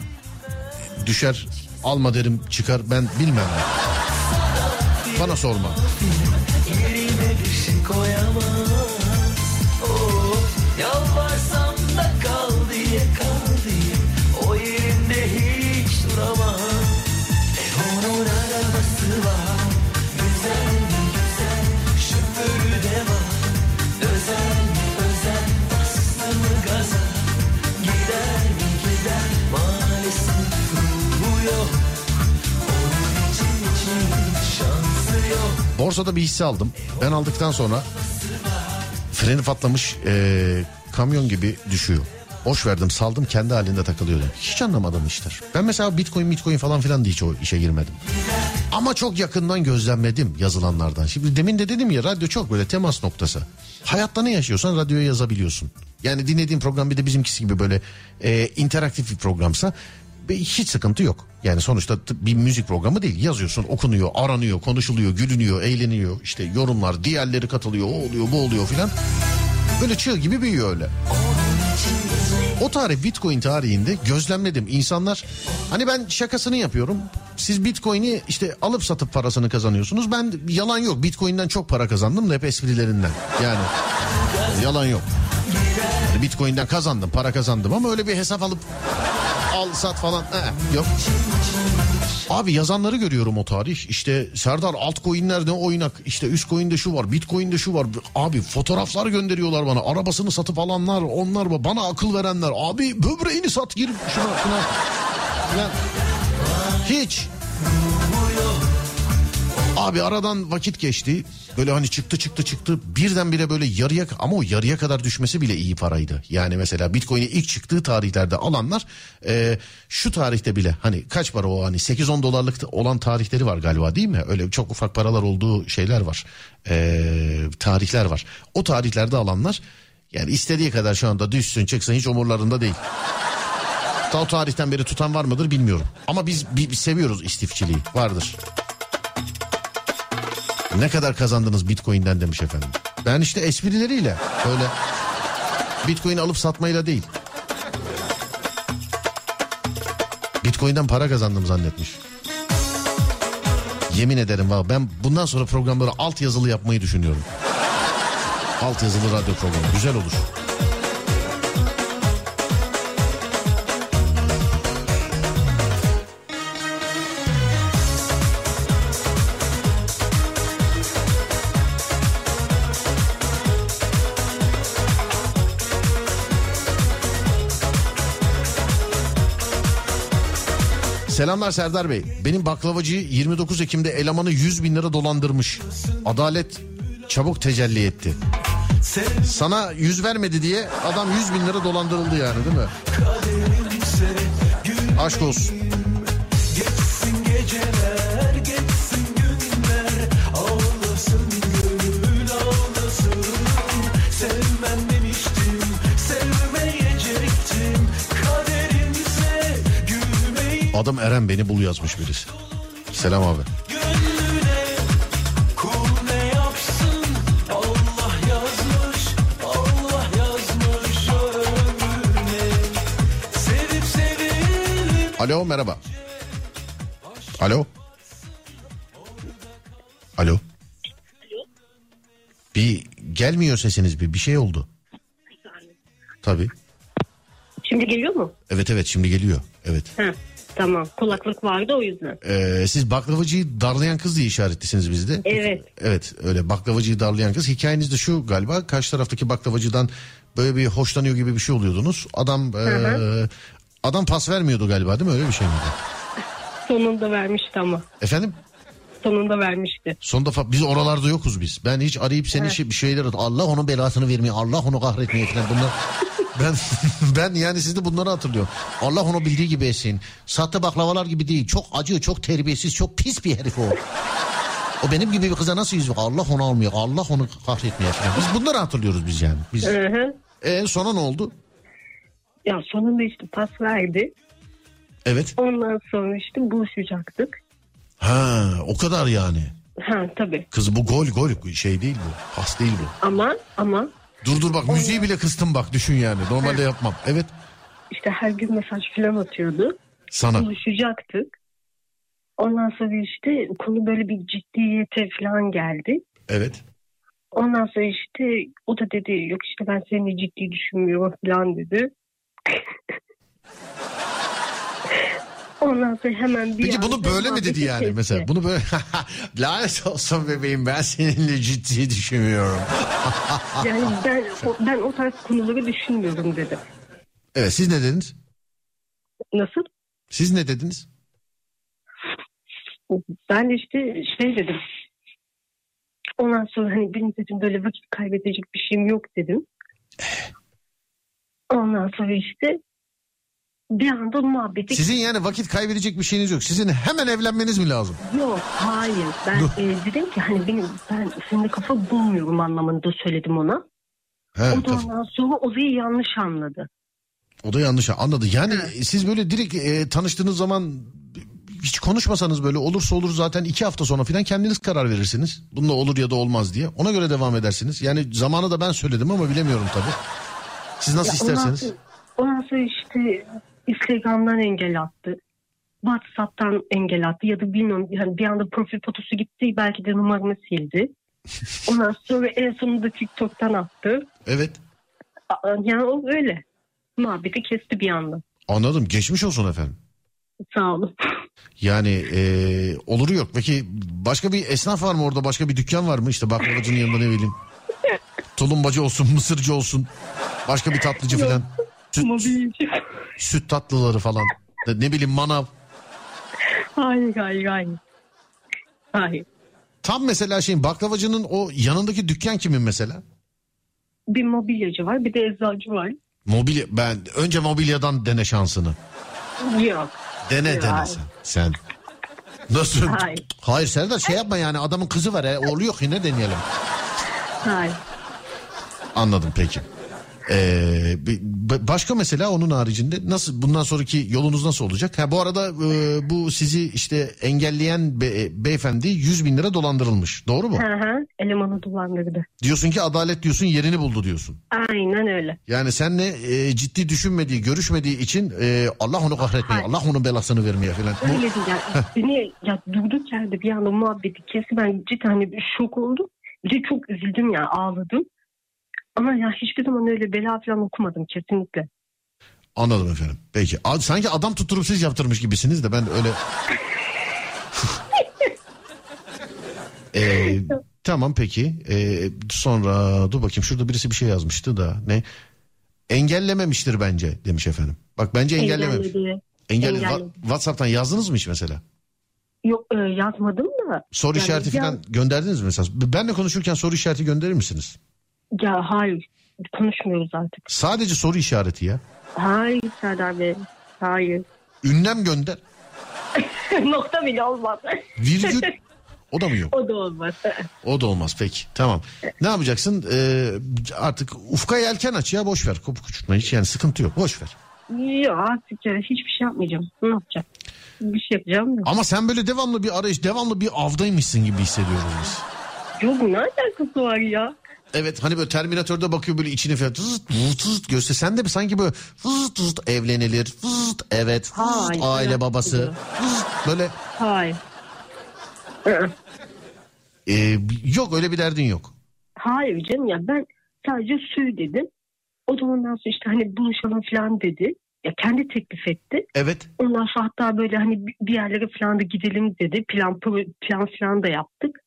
düşer. Alma derim çıkar. Ben bilmem ben. Bana sorma. Yalvarsam Borsada bir hisse aldım. Ben aldıktan sonra freni patlamış eee, kamyon gibi düşüyor. Boş verdim saldım kendi halinde takılıyordu. Hiç anlamadım işler. Ben mesela bitcoin bitcoin falan filan da hiç o işe girmedim. Ama çok yakından gözlemledim yazılanlardan. Şimdi demin de dedim ya radyo çok böyle temas noktası. Hayatta ne yaşıyorsan radyoya yazabiliyorsun. Yani dinlediğim program bir de bizimkisi gibi böyle e, interaktif bir programsa hiç sıkıntı yok. Yani sonuçta bir müzik programı değil. Yazıyorsun, okunuyor, aranıyor, konuşuluyor, gülünüyor, eğleniyor. İşte yorumlar, diğerleri katılıyor, o oluyor, bu oluyor filan. Böyle çığ gibi büyüyor öyle. O tarih Bitcoin tarihinde gözlemledim. İnsanlar hani ben şakasını yapıyorum. Siz Bitcoin'i işte alıp satıp parasını kazanıyorsunuz. Ben yalan yok. Bitcoin'den çok para kazandım da hep esprilerinden. Yani yalan yok. Yani Bitcoin'den kazandım, para kazandım ama öyle bir hesap alıp al sat falan eh, yok. Abi yazanları görüyorum o tarih. İşte Serdar altcoin'ler ne oynak. İşte üst coin'de şu var, bitcoin'de şu var. Abi fotoğraflar gönderiyorlar bana. Arabasını satıp alanlar, onlar var. Bana akıl verenler. Abi böbreğini sat gir şuna şuna. Falan. Hiç. Abi aradan vakit geçti. Böyle hani çıktı çıktı çıktı. Birdenbire böyle yarıya ama o yarıya kadar düşmesi bile iyi paraydı. Yani mesela Bitcoin'i ilk çıktığı tarihlerde alanlar e, şu tarihte bile hani kaç para o hani 8-10 dolarlık olan tarihleri var galiba değil mi? Öyle çok ufak paralar olduğu şeyler var. E, tarihler var. O tarihlerde alanlar yani istediği kadar şu anda düşsün çıksın hiç umurlarında değil. Ta o tarihten beri tutan var mıdır bilmiyorum. Ama biz, bi- biz seviyoruz istifçiliği. Vardır. Ne kadar kazandınız Bitcoin'den demiş efendim. Ben işte esprileriyle böyle Bitcoin alıp satmayla değil. Bitcoin'den para kazandım zannetmiş. Yemin ederim valla ben bundan sonra programları alt yazılı yapmayı düşünüyorum. Alt yazılı radyo programı güzel olur. Selamlar Serdar Bey. Benim baklavacı 29 Ekim'de elemanı 100 bin lira dolandırmış. Adalet çabuk tecelli etti. Sana 100 vermedi diye adam 100 bin lira dolandırıldı yani değil mi? Aşk olsun. Adım Eren beni bul yazmış birisi. Selam abi. Alo merhaba. Alo. Alo. Bir gelmiyor sesiniz bir bir şey oldu. Tabii. Şimdi geliyor mu? Evet evet şimdi geliyor. Evet. Ha, tamam. Kulaklık vardı o yüzden. Ee, siz baklavacıyı darlayan kız diye işaretlisiniz bizde. Evet. Evet öyle baklavacıyı darlayan kız. Hikayeniz de şu galiba karşı taraftaki baklavacıdan böyle bir hoşlanıyor gibi bir şey oluyordunuz. Adam ee, adam pas vermiyordu galiba değil mi öyle bir şey miydi? Sonunda vermişti ama. Efendim? Sonunda vermişti. Son defa biz oralarda yokuz biz. Ben hiç arayıp seni şey, bir şeyler Allah onun belasını vermiyor. Allah onu kahretmiyor falan bunlar. ben ben yani siz de bunları hatırlıyorum. Allah onu bildiği gibi etsin. Sahte baklavalar gibi değil. Çok acı, çok terbiyesiz, çok pis bir herif o. O benim gibi bir kıza nasıl yüz ver? Allah onu almıyor. Allah onu kahretmiyor falan. Biz bunları hatırlıyoruz biz yani. Biz. Hı hı. E sonra ne oldu? Ya sonunda işte pas verdi. Evet. Ondan sonra işte buluşacaktık. Ha o kadar yani. Ha tabii. Kız bu gol gol şey değil bu. Pas değil bu. Ama ama Dur dur bak müziği bile kıstım bak düşün yani. Normalde yapmam. Evet. işte her gün mesaj falan atıyordu. Sana. Buluşacaktık. Ondan sonra işte konu böyle bir ciddiyete falan geldi. Evet. Ondan sonra işte o da dedi yok işte ben seni ciddi düşünmüyorum falan dedi. Ondan sonra hemen bir Peki bunu böyle mi dedi yani kesti. mesela? Bunu böyle lanet olsun bebeğim ben seninle ciddi düşünmüyorum. Yani ben, o, ben o tarz konuları düşünmüyorum dedi. Evet siz ne dediniz? Nasıl? Siz ne dediniz? Ben de işte şey dedim. Ondan sonra hani benim dedim böyle vakit kaybedecek bir şeyim yok dedim. Ondan sonra işte bir anda muhabbeti Sizin yani vakit kaybedecek bir şeyiniz yok. Sizin hemen evlenmeniz mi lazım? Yok hayır ben e, dedim ki hani benim ben seninle kafa bulmuyorum anlamında söyledim ona. He, o da tabii. ondan sonra olayı yanlış anladı. O da yanlış anladı. Yani siz böyle direkt e, tanıştığınız zaman hiç konuşmasanız böyle olursa olur zaten iki hafta sonra falan kendiniz karar verirsiniz. Bununla olur ya da olmaz diye. Ona göre devam edersiniz. Yani zamanı da ben söyledim ama bilemiyorum tabii. Siz nasıl Ya ondan isterseniz. sonra- Ondan sonra işte Instagram'dan engel attı. WhatsApp'tan engel attı ya da bilmiyorum yani bir anda profil fotosu gitti belki de numaramı sildi. Ondan sonra en sonunda TikTok'tan attı. Evet. Yani o öyle. Muhabbeti kesti bir anda. Anladım. Geçmiş olsun efendim. Sağ olun. Yani e, oluru yok. Peki başka bir esnaf var mı orada? Başka bir dükkan var mı? İşte baklavacının yanında ne bileyim. Tulumbacı olsun, mısırcı olsun. Başka bir tatlıcı falan. Süt, Mobilci. süt tatlıları falan. Ne bileyim manav. Hayır hayır hayır. Hayır. Tam mesela şeyin baklavacının o yanındaki dükkan kimin mesela? Bir mobilyacı var bir de eczacı var. Mobilya ben önce mobilyadan dene şansını. Yok. Dene Ya. dene sen. Sen. Nasıl? Hayır. Hayır Serdar şey yapma yani adamın kızı var. He. Oğlu yok yine deneyelim. Hayır. Anladım peki. Ee, başka mesela onun haricinde nasıl bundan sonraki yolunuz nasıl olacak? Ha bu arada e, bu sizi işte engelleyen be- beyefendi 100 bin lira dolandırılmış. Doğru mu? Hı hı. Elemanı dolandırdı. Diyorsun ki adalet diyorsun yerini buldu diyorsun. Aynen öyle. Yani senle e, ciddi düşünmediği, görüşmediği için e, Allah onu kahretmiyor. Hayır. Allah onun belasını vermiyor falan. Bu- Öyle değil yani. Beni ya durduk yerde bir anda muhabbeti kesti. Ben cidden hani bir şok oldum. Bir de çok üzüldüm ya ağladım. Ama ya hiçbir zaman öyle bela falan okumadım kesinlikle. Anladım efendim. Peki. A- Sanki adam tutturup siz yaptırmış gibisiniz de ben öyle... Ee, tamam peki. Ee, sonra dur bakayım şurada birisi bir şey yazmıştı da ne? Engellememiştir bence demiş efendim. Bak bence engellememiş. Engelledi. Engelle engelledi. Wa- WhatsApp'tan yazdınız mı hiç mesela? Yok e, yazmadım da. Soru Yani işareti ya- falan gönderdiniz mi mesela? Benle konuşurken soru işareti gönderir misiniz? Ya hayır. Konuşmuyoruz artık. Sadece soru işareti ya. Hayır Serdar Bey. Hayır. Ünlem gönder. Nokta bile olmaz. Virgül o da mı yok? o da olmaz. O da olmaz peki. Tamam. Ne yapacaksın? Ee, artık ufka yelken aç ya boş ver. Kopuk uçurtma hiç yani sıkıntı yok. Boş ver. Yok artık ya hiçbir şey yapmayacağım. Ne yapacağım? Bir şey yapacağım. Yok, Ama sen böyle devamlı bir arayış, devamlı bir avdaymışsın gibi hissediyoruz biz. yok ne alakası var ya? Evet hani böyle Terminator'da bakıyor böyle içine falan vızıt tızıt göster. Sen de sanki böyle vızıt vızıt evlenilir, vızıt Evet. Hayır, Aile babası. biliyorum. Böyle Hayır. Hı. e, yok öyle bir derdin yok. Hayır canım ya ben sadece suyu dedim. O da ondan sonra işte hani buluşalım falan dedi. Ya kendi teklif etti. Evet. Ondan sonra hatta böyle hani bir- yerlere falan da gidelim dedi. Plan plan falan da yaptık.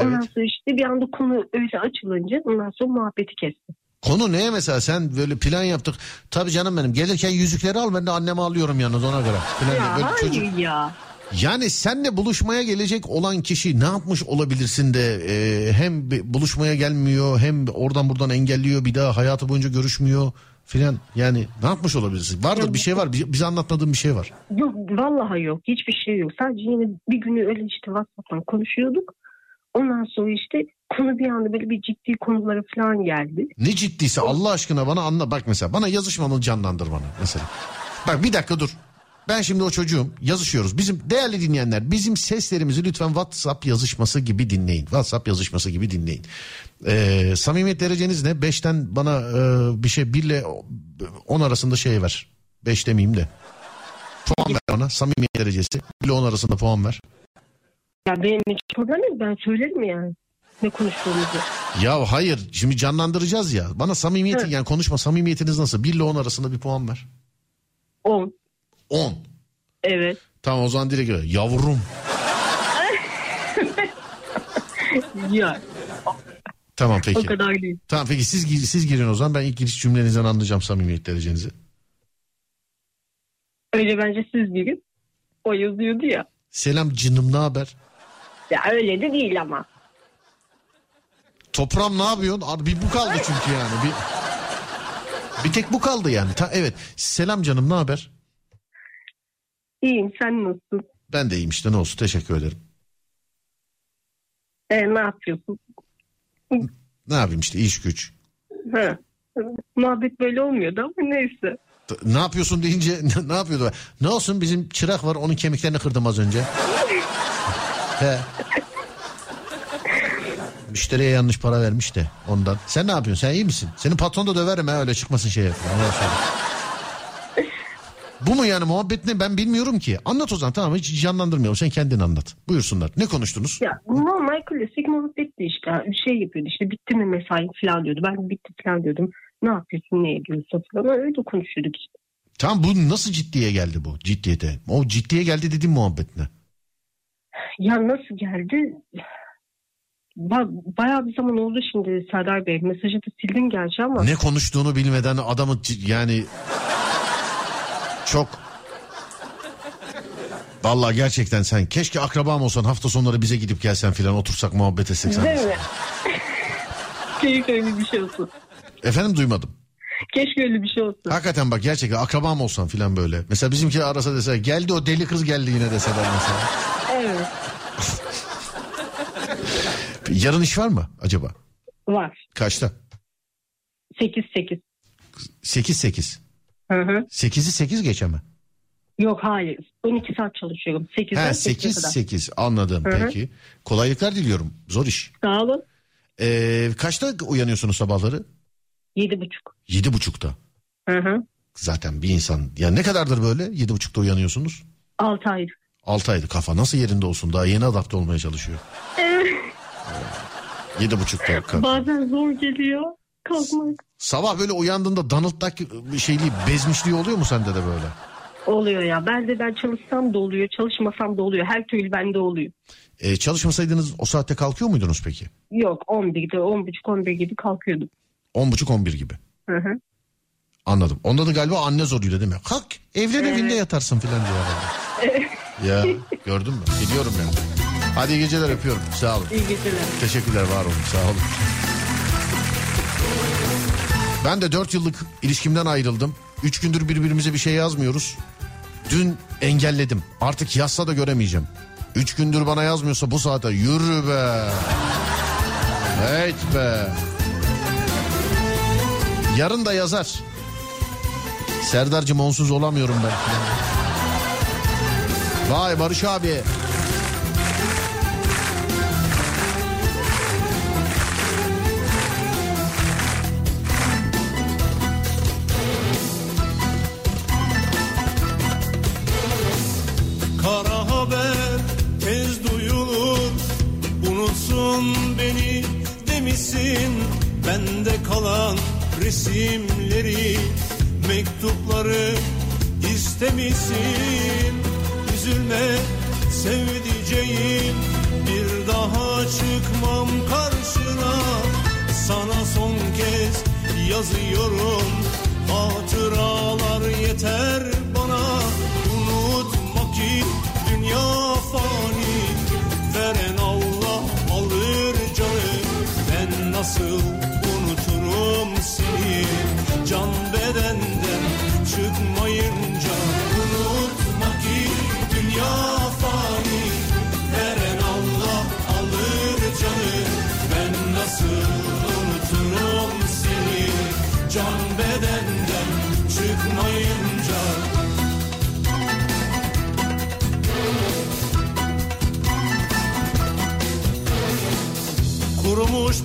Ondan Evet. sonra işte bir anda konu öyle açılınca ondan sonra muhabbeti kesti. Konu neye mesela sen böyle plan yaptık. Tabii canım benim gelirken yüzükleri al ben de anneme alıyorum yalnız ona göre. Falan Ya böyle hayır çocuk- ya. Yani senle buluşmaya gelecek olan kişi ne yapmış olabilirsin de e, hem buluşmaya gelmiyor hem oradan buradan engelliyor bir daha hayatı boyunca görüşmüyor filan. Yani ne yapmış olabilirsin? Vardır bir şey var bi- bize anlatmadığın bir şey var. Yok vallahi yok. Hiçbir şey yok. Sadece yine bir günü öyle işte WhatsApp'tan konuşuyorduk. Ondan sonra işte konu bir anda böyle bir ciddi konulara falan geldi. Ne ciddiyse Allah aşkına bana anla. Bak mesela bana yazışmanı canlandır bana mesela. Bak bir dakika dur. Ben şimdi o çocuğum yazışıyoruz. Bizim değerli dinleyenler bizim seslerimizi lütfen WhatsApp yazışması gibi dinleyin. WhatsApp yazışması gibi dinleyin. Ee, samimiyet dereceniz ne? 5'ten bana e, bir şey 1 ile 10 arasında şey ver. 5 demeyeyim de. Puan ver bana samimiyet derecesi. 1 ile 10 arasında puan ver. Ya benim hiç problem yok. Ben söylerim yani. Ne konuştuğumuzu. Ya hayır şimdi canlandıracağız ya. Bana samimiyeti Evet. yani konuşma samimiyetiniz nasıl? 1 ile 10 arasında bir puan ver. 10. 10. Evet. Tamam o zaman direkt öyle. Yavrum. Ya Tamam o peki. kadar değil. Tamam peki siz gir- siz girin o zaman ben ilk giriş cümlenizden anlayacağım samimiyet derecenizi. Öyle bence siz bilin. O yazıyordu ya. Selam canım ne haber? Ya öyle de değil ama. Toprağım ne yapıyorsun? Bir bu kaldı çünkü yani. Bir, bir tek bu kaldı yani. Ta, evet. Selam canım ne haber? İyiyim sen nasılsın? Ben de iyiyim işte ne olsun teşekkür ederim. E, ne yapıyorsun? Ne yapayım işte iş güç. Ha. Muhabbet böyle olmuyordu ama neyse. Ne yapıyorsun deyince ne, ne yapıyordu? Ne olsun bizim çırak var onun kemiklerini kırdım az önce. He. Müşteriye yanlış para vermiş de ondan. Sen ne yapıyorsun? Sen iyi misin? Senin patron da döverim ha öyle çıkmasın şeye. Ondan sonra. Bu mu yani muhabbet ne ben bilmiyorum ki. Anlat o zaman tamam hiç canlandırmayalım sen kendin anlat. Buyursunlar. Ne konuştunuz? Ya normal klasik muhabbetti işte. Bir şey yapıyordu işte bitti mi mesai falan diyordu. Ben bitti falan diyordum. Ne yapıyorsun ne ediyorsun falan. Öyle konuşuyorduk işte. Tamam bu nasıl ciddiye geldi bu ciddiyete? O ciddiye geldi dediğim muhabbet ne? Ya nasıl geldi? Ba- bayağı bir zaman oldu şimdi Serdar Bey. Mesajı da sildim gerçi ama. Ne konuştuğunu bilmeden adamı yani çok Vallahi gerçekten sen keşke akrabam olsan hafta sonları bize gidip gelsen filan otursak muhabbet etsek sen. Değil mi? Keşke öyle bir şey olsun. Efendim duymadım. Keşke öyle bir şey olsun. Hakikaten bak gerçekten akrabam olsan filan böyle. Mesela bizimki arasa dese geldi o deli kız geldi yine deseler mesela. Evet. Yarın iş var mı acaba? Var. Kaçta? 8 8. 8 8. Hı hı. 8'i 8 geçe mi? Yok hayır. 12 saat çalışıyorum. 8 ha, 8 8 anladım Hı-hı. peki. Kolaylıklar diliyorum. Zor iş. Sağ olun. Ee, kaçta uyanıyorsunuz sabahları? Yedi buçuk. Yedi buçukta. Hı hı. Zaten bir insan ya ne kadardır böyle yedi buçukta uyanıyorsunuz? Altı aydır. 6 aylık kafa nasıl yerinde olsun daha yeni adapte olmaya çalışıyor. Evet. Yedi buçukta kalk. Bazen zor geliyor kalkmak. Sabah böyle uyandığında Donald Duck şeyliği bezmişliği oluyor mu sende de böyle? Oluyor ya. Ben de ben çalışsam da oluyor, çalışmasam da oluyor. Her türlü bende oluyor. Ee, çalışmasaydınız o saatte kalkıyor muydunuz peki? Yok 11'de 10.30-11 gibi kalkıyordum. 10.30-11 gibi? Hı hı. Anladım. Onda da galiba anne zoruyla değil mi? Kalk evlen evet. evinde yatarsın filan diyor ya gördün mü? Biliyorum yani. Hadi iyi geceler öpüyorum. Sağ olun. İyi geceler. Teşekkürler var olun sağ olun. Ben de 4 yıllık ilişkimden ayrıldım. 3 gündür birbirimize bir şey yazmıyoruz. Dün engelledim. Artık yazsa da göremeyeceğim. 3 gündür bana yazmıyorsa bu saate yürü be. Evet be. Yarın da yazar. Serdar'cığım onsuz olamıyorum ben. Vay Barış abi. Kara haber tez duyulur Unutsun beni demişsin Bende kalan resimleri, mektupları istemişsin. Üzülme sevdiceğim. Bir daha çıkmam karşına. Sana son kez yazıyorum. Hatıralar yeter bana. Unutma ki dünya fani. Veren Allah alır canı. Ben nasıl unuturum seni? Can bedenden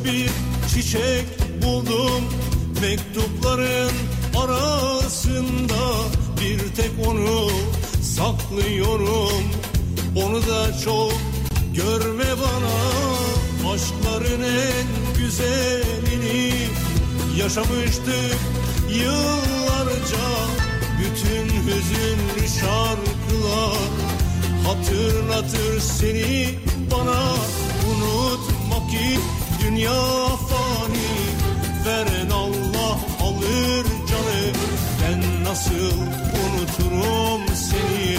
bir çiçek buldum. Mektupların arasında Bir tek onu saklıyorum. Onu da çok görme bana. Aşkların en güzelini Yaşamıştık yıllarca. Bütün hüzünlü şarkılar Hatırlatır seni bana. Unutma ki dünya fani. Veren Allah alır canı. Ben nasıl unuturum seni?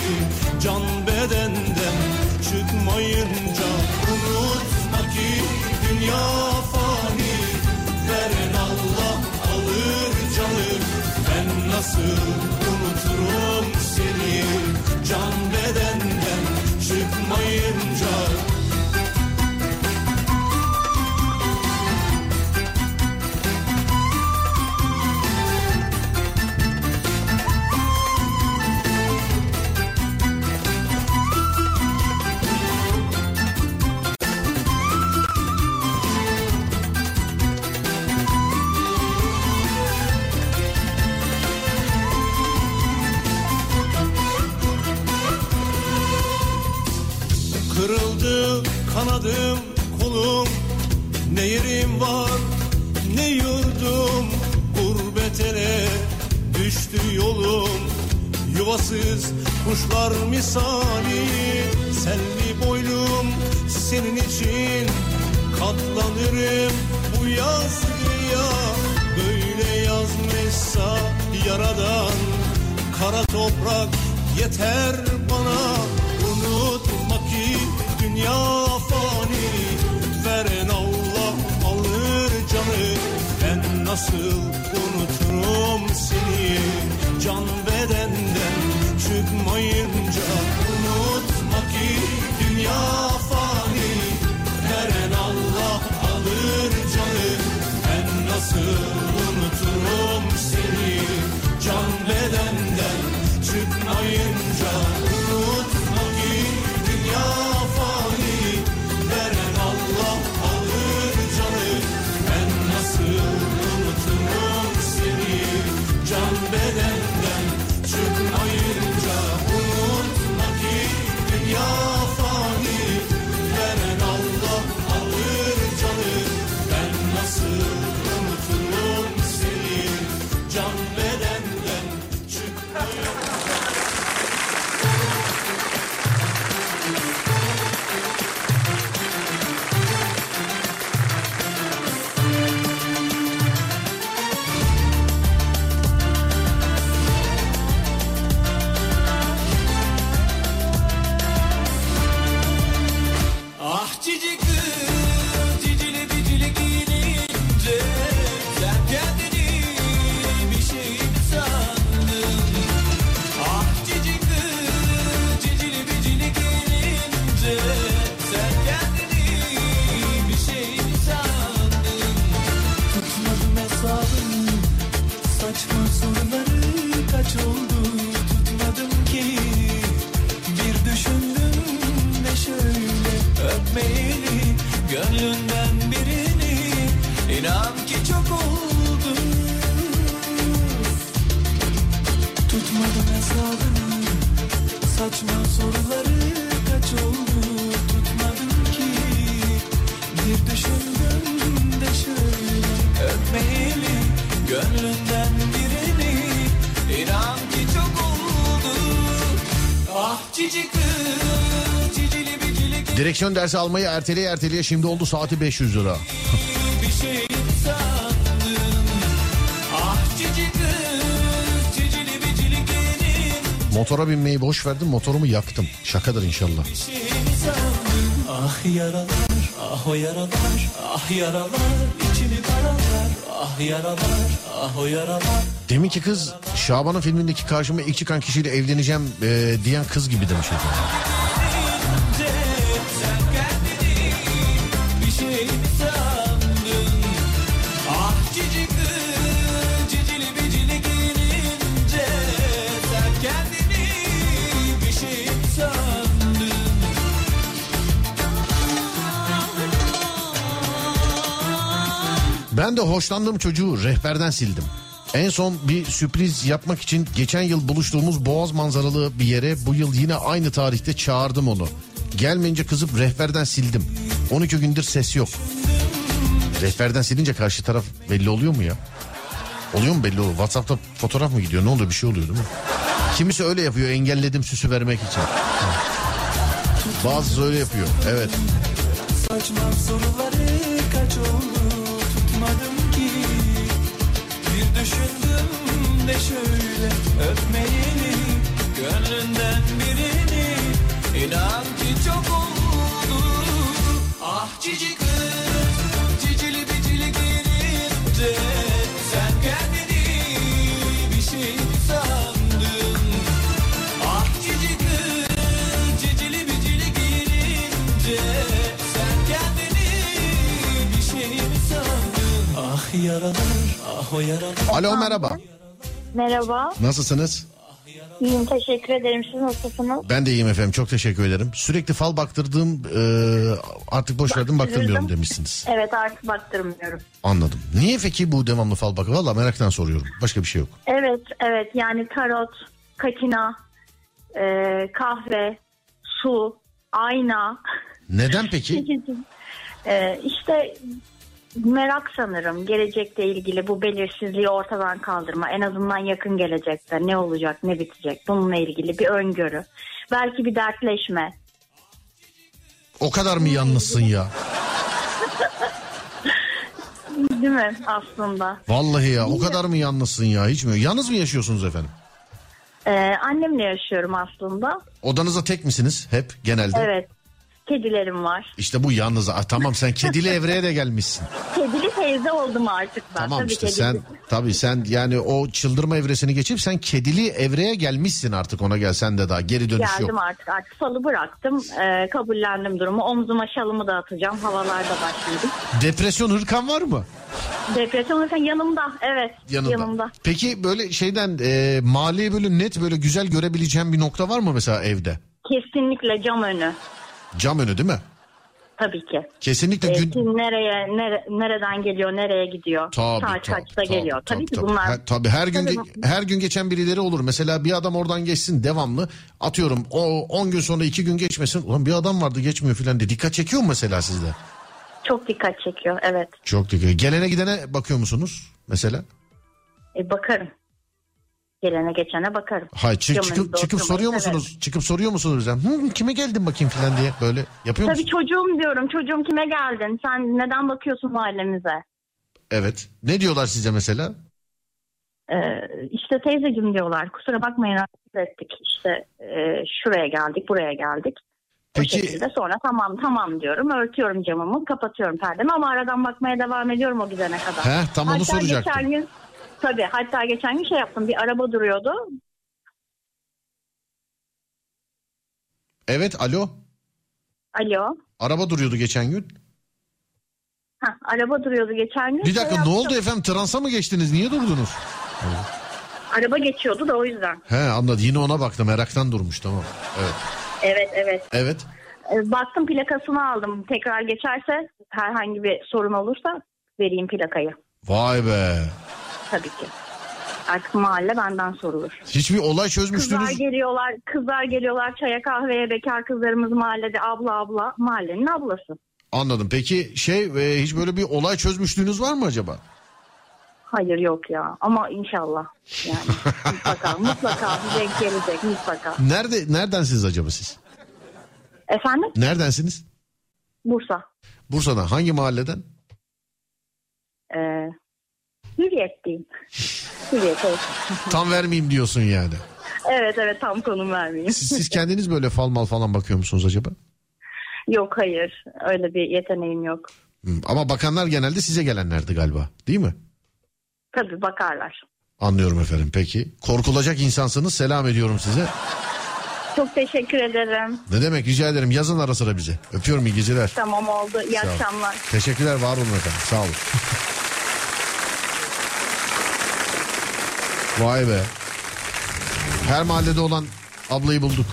Can bedenden çıkmayınca Unutma ki dünya fani. Veren Allah alır canı. Ben nasıl unuturum seni? Can bedenden Yuvasız kuşlar misali Selvi boylum senin için. Katlanırım bu yazgıya Böyle yazmışsa yaradan. Kara toprak yeter çıkmayınca Unutma ki dünya Direksiyon dersi almayı erteleye erteleye şimdi oldu saati 500 lira. bir şey Ah cici kız cicili bicili gelin Motora binmeyi boş verdim motorumu yaktım. Şakadır inşallah. sandım Ah yaralar ah o yaralar ah yaralar içimi karalar Ah yaralar ah o yaralar Deminki kız Şaban'ın filmindeki karşıma ilk çıkan kişiyle evleneceğim e, diyen kız gibi demiş. efendim. Ben de hoşlandığım çocuğu rehberden sildim. En son bir sürpriz yapmak için geçen yıl buluştuğumuz Boğaz manzaralı bir yere bu yıl yine aynı tarihte çağırdım onu. Gelmeyince kızıp rehberden sildim. 12 gündür ses yok. Rehberden silince karşı taraf belli oluyor mu ya? Oluyor mu belli oluyor? WhatsApp'ta fotoğraf mı gidiyor? Ne oluyor? Bir şey oluyor değil mi? Kimisi öyle yapıyor. Engelledim süsü vermek için. Bazısı öyle yapıyor. Evet. Saçma soruları öpmeyeli Gönlünden birini. İnan ki çok oldu. Ah cici kız cicili bicili gelince Sen kendini bir şey sandın. Ah cici kız cicili bicili gelince Sen kendini bir şey sandın. Ah yaralar ah o yaralar. Alo merhaba. Merhaba. Nasılsınız? İyiyim teşekkür ederim. Siz nasılsınız? Ben de iyiyim efendim. Çok teşekkür ederim. Sürekli fal baktırdığım e, artık boş verdim baktırmıyorum demişsiniz. Evet artık baktırmıyorum. Anladım. Niye peki bu devamlı fal bakı? Valla meraktan soruyorum. Başka bir şey yok. Evet evet yani tarot, kakina, e, kahve, su, ayna. Neden peki? e, işte merak sanırım gelecekle ilgili bu belirsizliği ortadan kaldırma. En azından yakın gelecekte ne olacak ne bitecek bununla ilgili bir öngörü. Belki bir dertleşme. O kadar mı yalnızsın ya? Değil mi aslında? Vallahi ya o kadar mı yalnızsın ya? Hiç mi? Yalnız mı yaşıyorsunuz efendim? E, annemle yaşıyorum aslında. Odanıza tek misiniz hep genelde? Evet. Kedilerim var. İşte bu yalnız. Ah, tamam sen kedili evreye de gelmişsin. Kedili teyze oldum artık ben. Tamam Tabii işte kedili. sen tabii sen yani o çıldırma evresini geçip sen kedili evreye gelmişsin artık ona gel sen de daha geri dönüş Geldim yok. artık. Artık falı bıraktım. Ee, kabullendim durumu. Omzuma şalımı da atacağım. Havalarda başladım. Depresyon hırkan var mı? Depresyon zaten yanımda. Evet. Yanında. Yanımda. Peki böyle şeyden e, maliye böyle net böyle güzel görebileceğim bir nokta var mı mesela evde? Kesinlikle cam önü. Cam önü değil mi? Tabii ki. Kesinlikle Ee, gün... kim nereye, nere- nereden geliyor, nereye gidiyor? Tabii, Saat tabii, kaçta tabii, geliyor. Tabii, tabii, ki bunlar. Her, tabii her gün Tabii ge- her gün geçen birileri olur. Mesela bir adam oradan geçsin devamlı. Atıyorum o 10 gün sonra 2 gün geçmesin. Ulan bir adam vardı geçmiyor filan diye. Dikkat çekiyor mu mesela sizde? Çok dikkat çekiyor. Evet. Çok dikkat. Gelene gidene bakıyor musunuz mesela? E, bakarım. Gelene geçene bakarım. Hayır çı- çıkıp çıkıp soruyor severim. musunuz? Çıkıp soruyor musunuz? Yani, Hı, kime geldin bakayım filan diye böyle yapıyor Tabii musunuz? çocuğum diyorum. Çocuğum kime geldin? Sen neden bakıyorsun mahallemize? Evet. Ne diyorlar size mesela? Ee, işte teyzeciğim diyorlar. Kusura bakmayın rahatsız ettik. İşte e, şuraya geldik, buraya geldik. Peki O şekilde sonra tamam tamam diyorum. Örtüyorum camımı, kapatıyorum perdemi ama aradan bakmaya devam ediyorum o gidene kadar. He, tam onu hatta soracaktım. geçen gün tabii hatta geçen gün şey yaptım. Bir araba duruyordu. evet alo. Alo. Araba duruyordu geçen gün. Ha, araba duruyordu geçen gün. Bir Şey dakika ne yaptım. oldu efendim? Transa mı geçtiniz? Niye durdunuz? Araba geçiyordu da o yüzden. He anladım. Yine ona baktım. Meraktan durmuş tamam. Evet. Evet evet. Evet. Ee, Baktım plakasını aldım. Tekrar geçerse herhangi bir sorun olursa vereyim plakayı. Vay be. Tabii ki. Artık mahalle benden sorulur. Hiçbir olay Kızlar çözmüştünüz. geliyorlar, kızlar geliyorlar çaya kahveye bekar kızlarımız mahallede abla abla mahallenin ablası. Anladım. Peki şey e, hiç böyle bir olay çözmüşlüğünüz var mı acaba? Hayır yok ya ama inşallah yani mutlaka mutlaka bir renk gelecek mutlaka. Nerede neredensiniz acaba siz? Efendim Neredensiniz? Bursa. Bursa'dan hangi mahalleden? Hürriyet diyeyim. Hürriyet evet. Tam vermeyeyim diyorsun yani. Evet evet tam konum vermeyeyim. Siz, siz kendiniz böyle fal mal falan bakıyor musunuz acaba? Yok hayır öyle bir yeteneğim yok. Hmm, Ama bakanlar genelde size gelenlerdi galiba değil mi? Tabii bakarlar. Anlıyorum efendim peki. Korkulacak insansınız selam ediyorum size. Çok teşekkür ederim. Ne demek rica ederim yazın ara sıra bize. Öpüyorum iyi geceler. Tamam oldu. İyi Sağ ol. akşamlar. Teşekkürler var olun efendim sağ olun. Vay be. Her mahallede olan ablayı bulduk.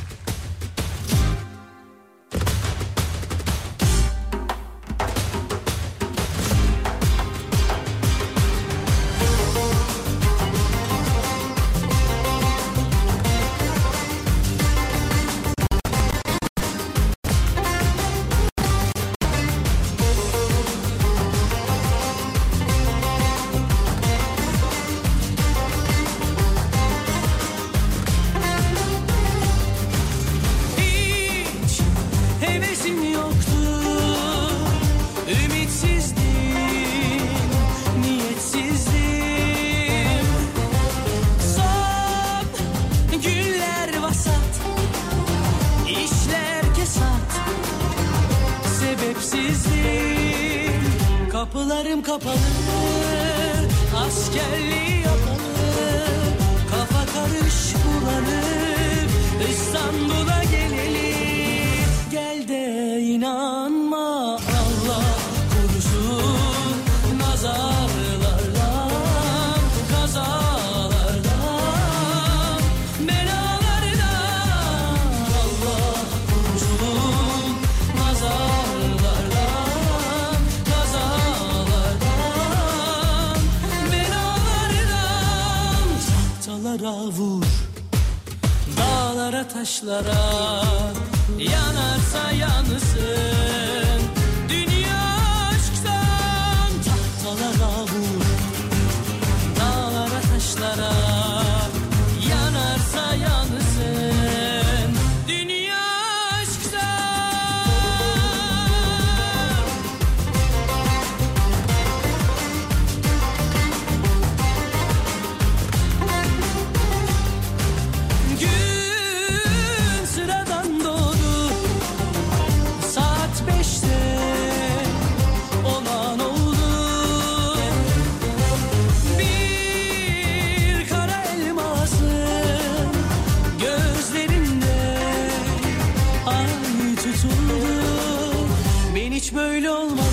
Hiç böyle olmadım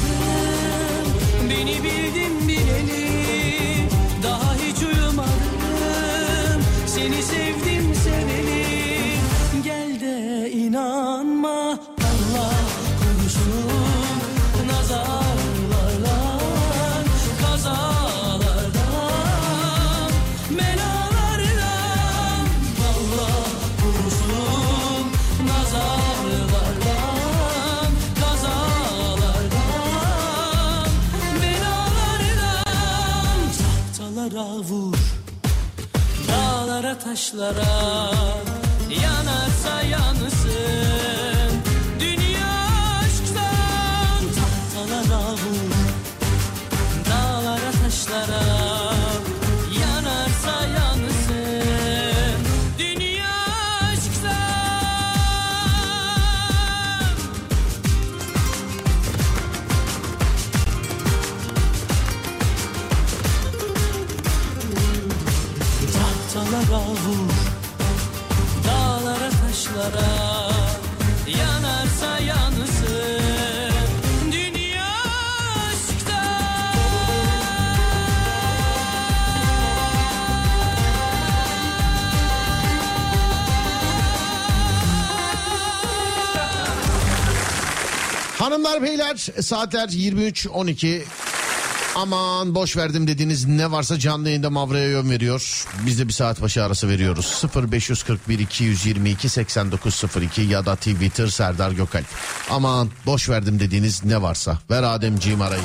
Beni bildim vur Dağlara taşlara yanarsa yansın Hanımlar beyler saatler 23.12 Aman boş verdim dediğiniz ne varsa canlı yayında Mavra'ya yön veriyor. Biz de bir saat başı arası veriyoruz. 0541 222 8902 ya da Twitter Serdar Gökalp. Aman boş verdim dediğiniz ne varsa. Ver Ademciğim arayı.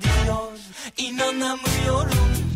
gidiyor. İnanamıyorum.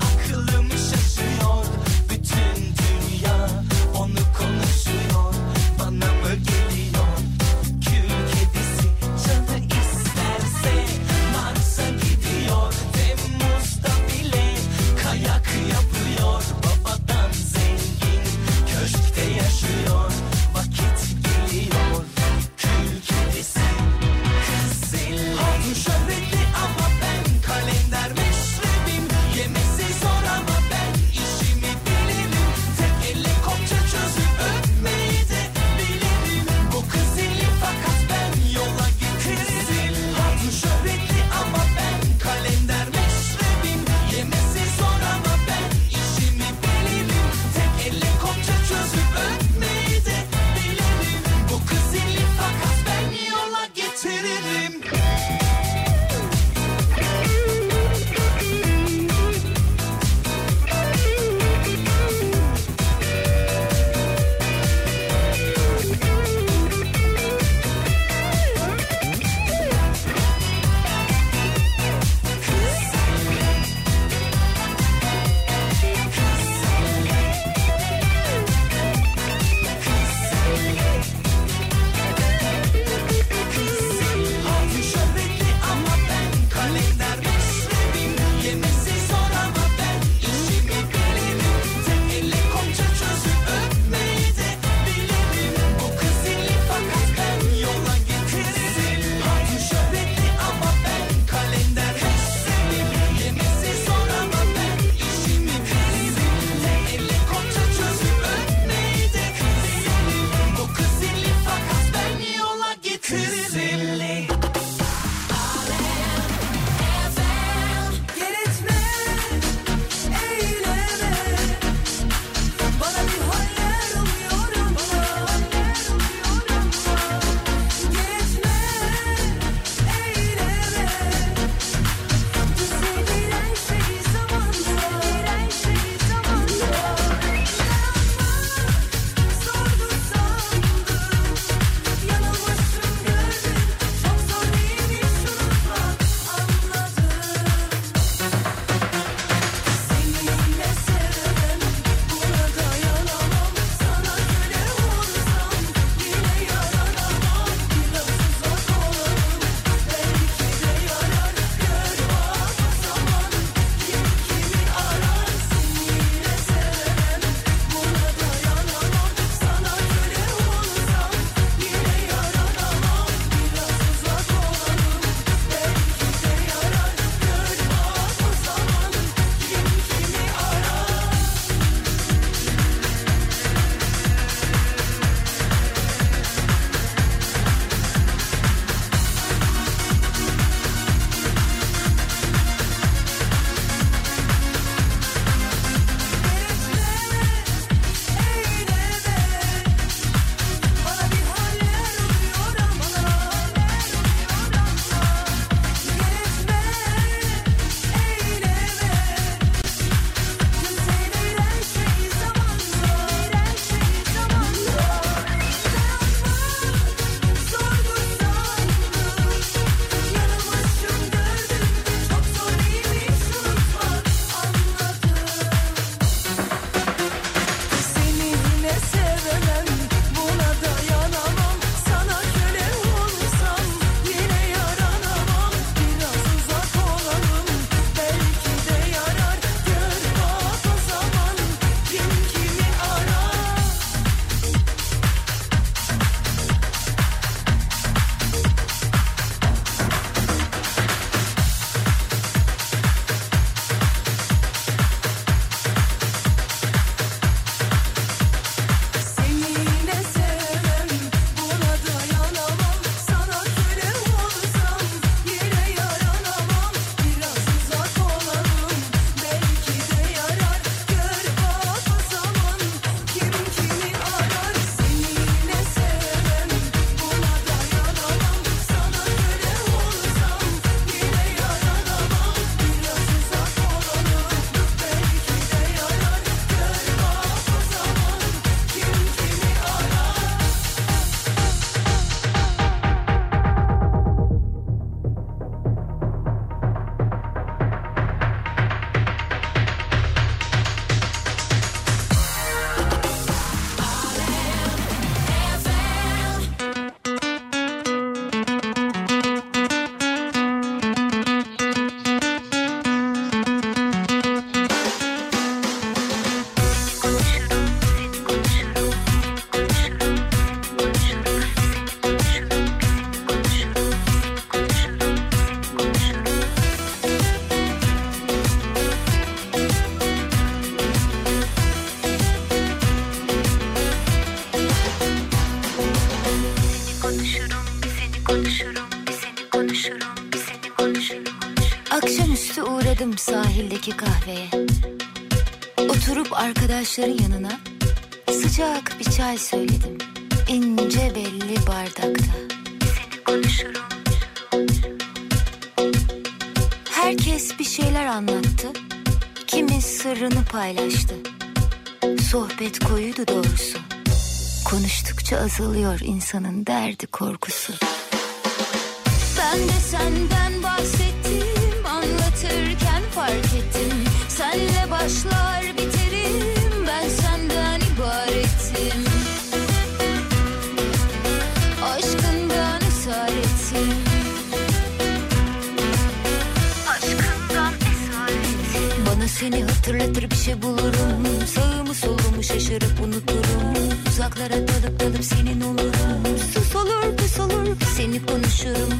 Sahildeki kahveye. Oturup arkadaşların yanına sıcak bir çay söyledim. İnce belli bardakta. Seni konuşurum. Herkes bir şeyler anlattı. Kimi sırrını paylaştı. Sohbet koyuydu doğrusu. Konuştukça azalıyor insanın derdi korkusu. Ben de senden bahsettim Senle başlar biterim Ben senden ibaretim Aşkından esaretim Aşkından esaretim Bana seni hatırlatır bir şey bulurum. Sağımı solumu şaşırıp unuturum. Uzaklara dalıp dalıp senin olurum. Sus olur pus olur. Seni konuşurum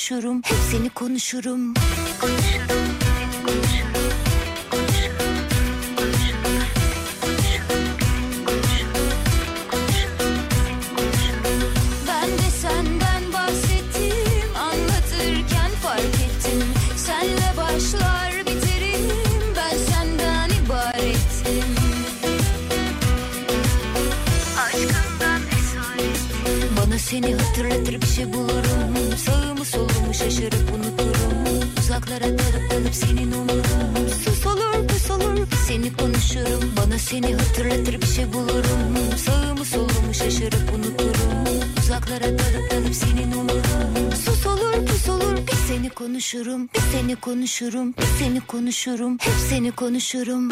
konuşurum Hep seni konuşurum konuşurum Hep seni konuşurum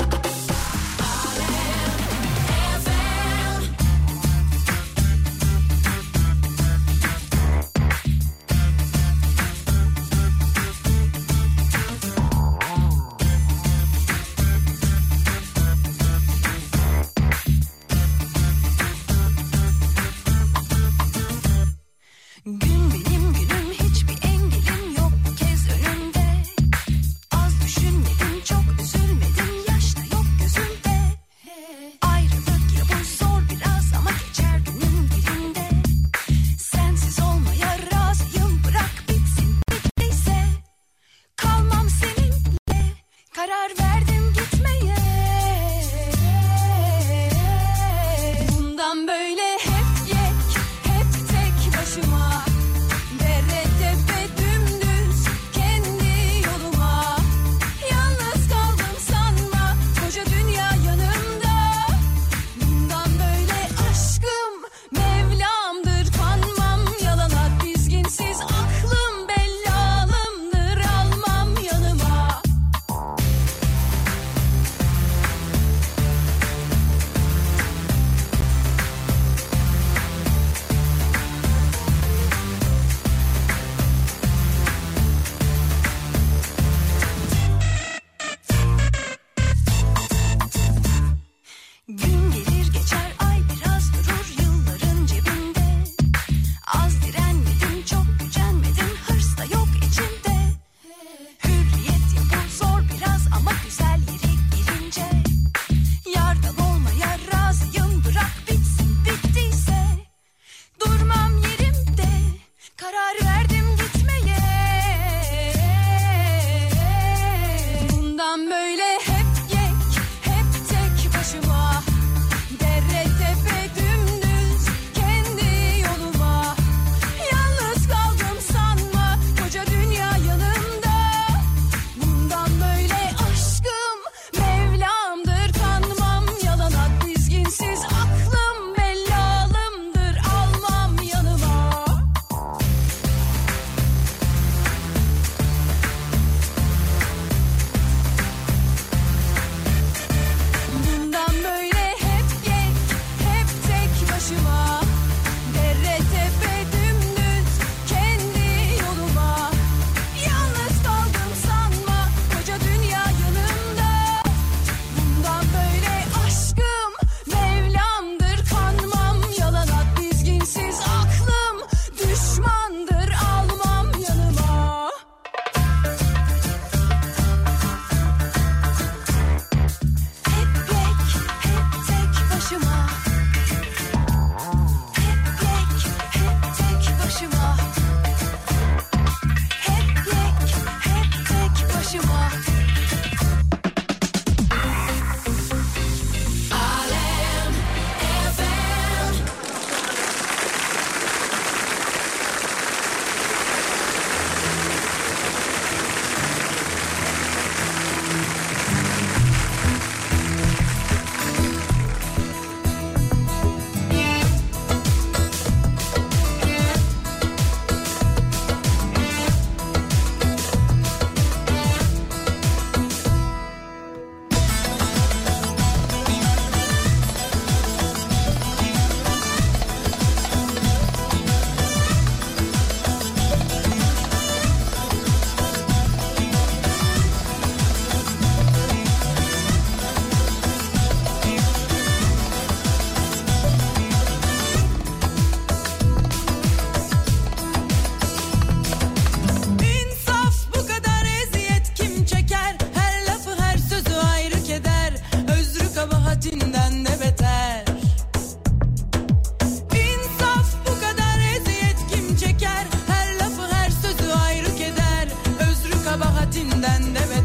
saatinden de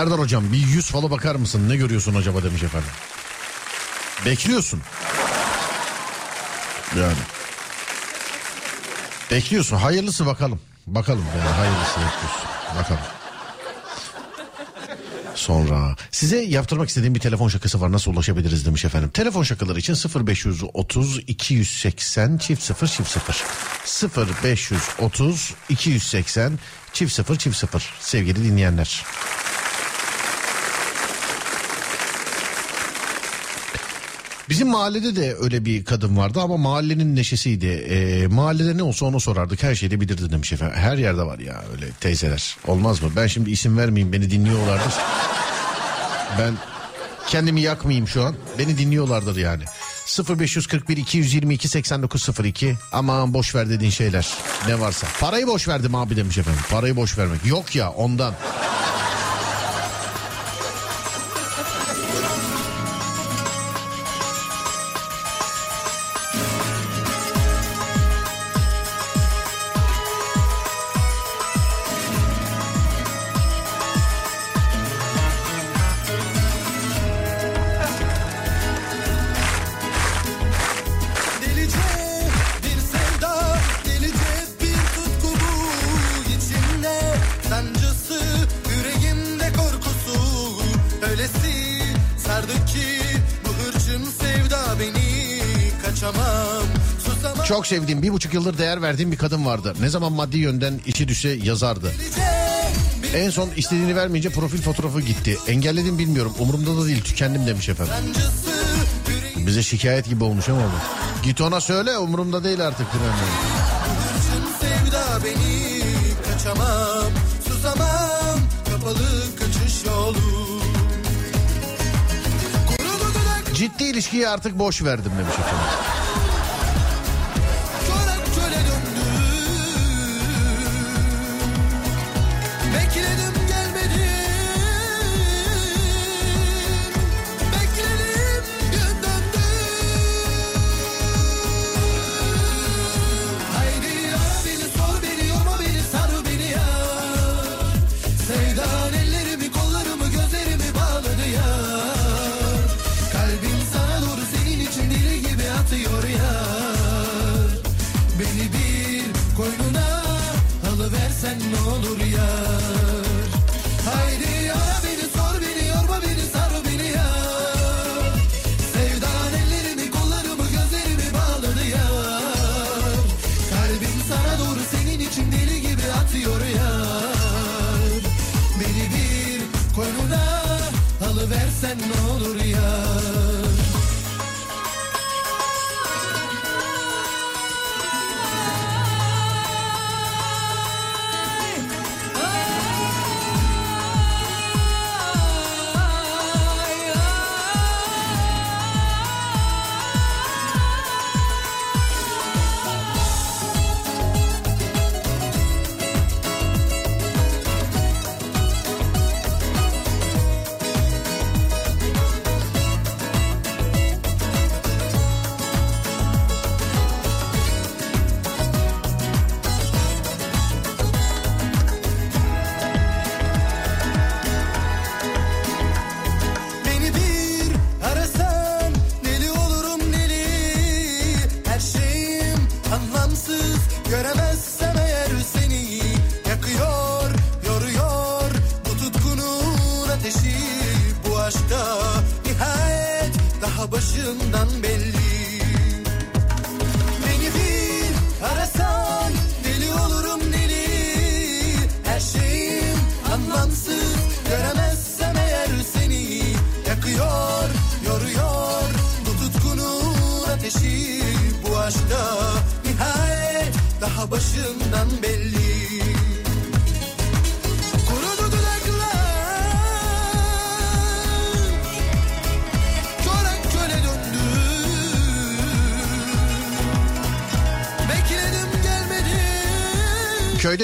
Serdar hocam bir yüz falı bakar mısın? Ne görüyorsun acaba demiş efendim. Bekliyorsun. Yani. Bekliyorsun. Hayırlısı bakalım. Bakalım yani hayırlısı bekliyorsun. Bakalım. Sonra size yaptırmak istediğim bir telefon şakası var nasıl ulaşabiliriz demiş efendim. Telefon şakaları için 0530 280 çift 0 çift 0 0530 280 çift 0 çift 0 sevgili dinleyenler. Bizim mahallede de öyle bir kadın vardı ama mahallenin neşesiydi. Ee, mahallede ne olsa onu sorardık. Her şeyi de bilirdi demiş efendim. Her yerde var ya öyle teyzeler. Olmaz mı? Ben şimdi isim vermeyeyim beni dinliyorlardır. Ben kendimi yakmayayım şu an. Beni dinliyorlardır yani. 0541 222 8902 aman boş ver dediğin şeyler ne varsa. Parayı boş verdim abi demiş efendim. Parayı boş vermek. Yok ya ondan. Sevdiğim bir buçuk yıldır değer verdiğim bir kadın vardı. Ne zaman maddi yönden içi düşse yazardı. En son istediğini vermeyince profil fotoğrafı gitti. Engelledim bilmiyorum. Umurumda da değil. Tükendim demiş efendim. Bize şikayet gibi olmuş ama bu. Git ona söyle umurumda değil artık. sevda beni kaçamam susamam kapalı kaçış yolu. Ciddi ilişkiyi artık boş verdim demiş efendim.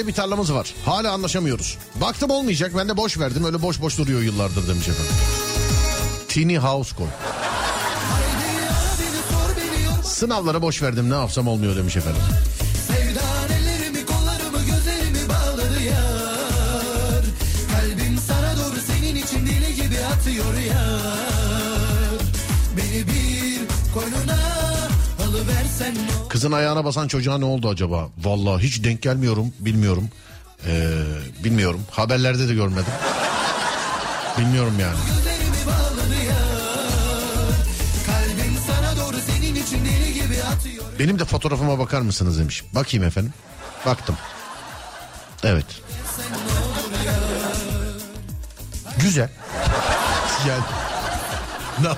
Bir tarlamız var. Hala anlaşamıyoruz. Baktım olmayacak. Ben de boş verdim. Öyle boş boş duruyor yıllardır demiş efendim. Tiny House koy. Sınavlara boş verdim ne yapsam olmuyor demiş efendim. Kızın ayağına basan çocuğa ne oldu acaba? Vallahi hiç denk gelmiyorum bilmiyorum. Ee, bilmiyorum. Haberlerde de görmedim. Bilmiyorum yani. Benim de fotoğrafıma bakar mısınız demiş. Bakayım efendim. Baktım. Evet. Güzel. Yani ne, yap-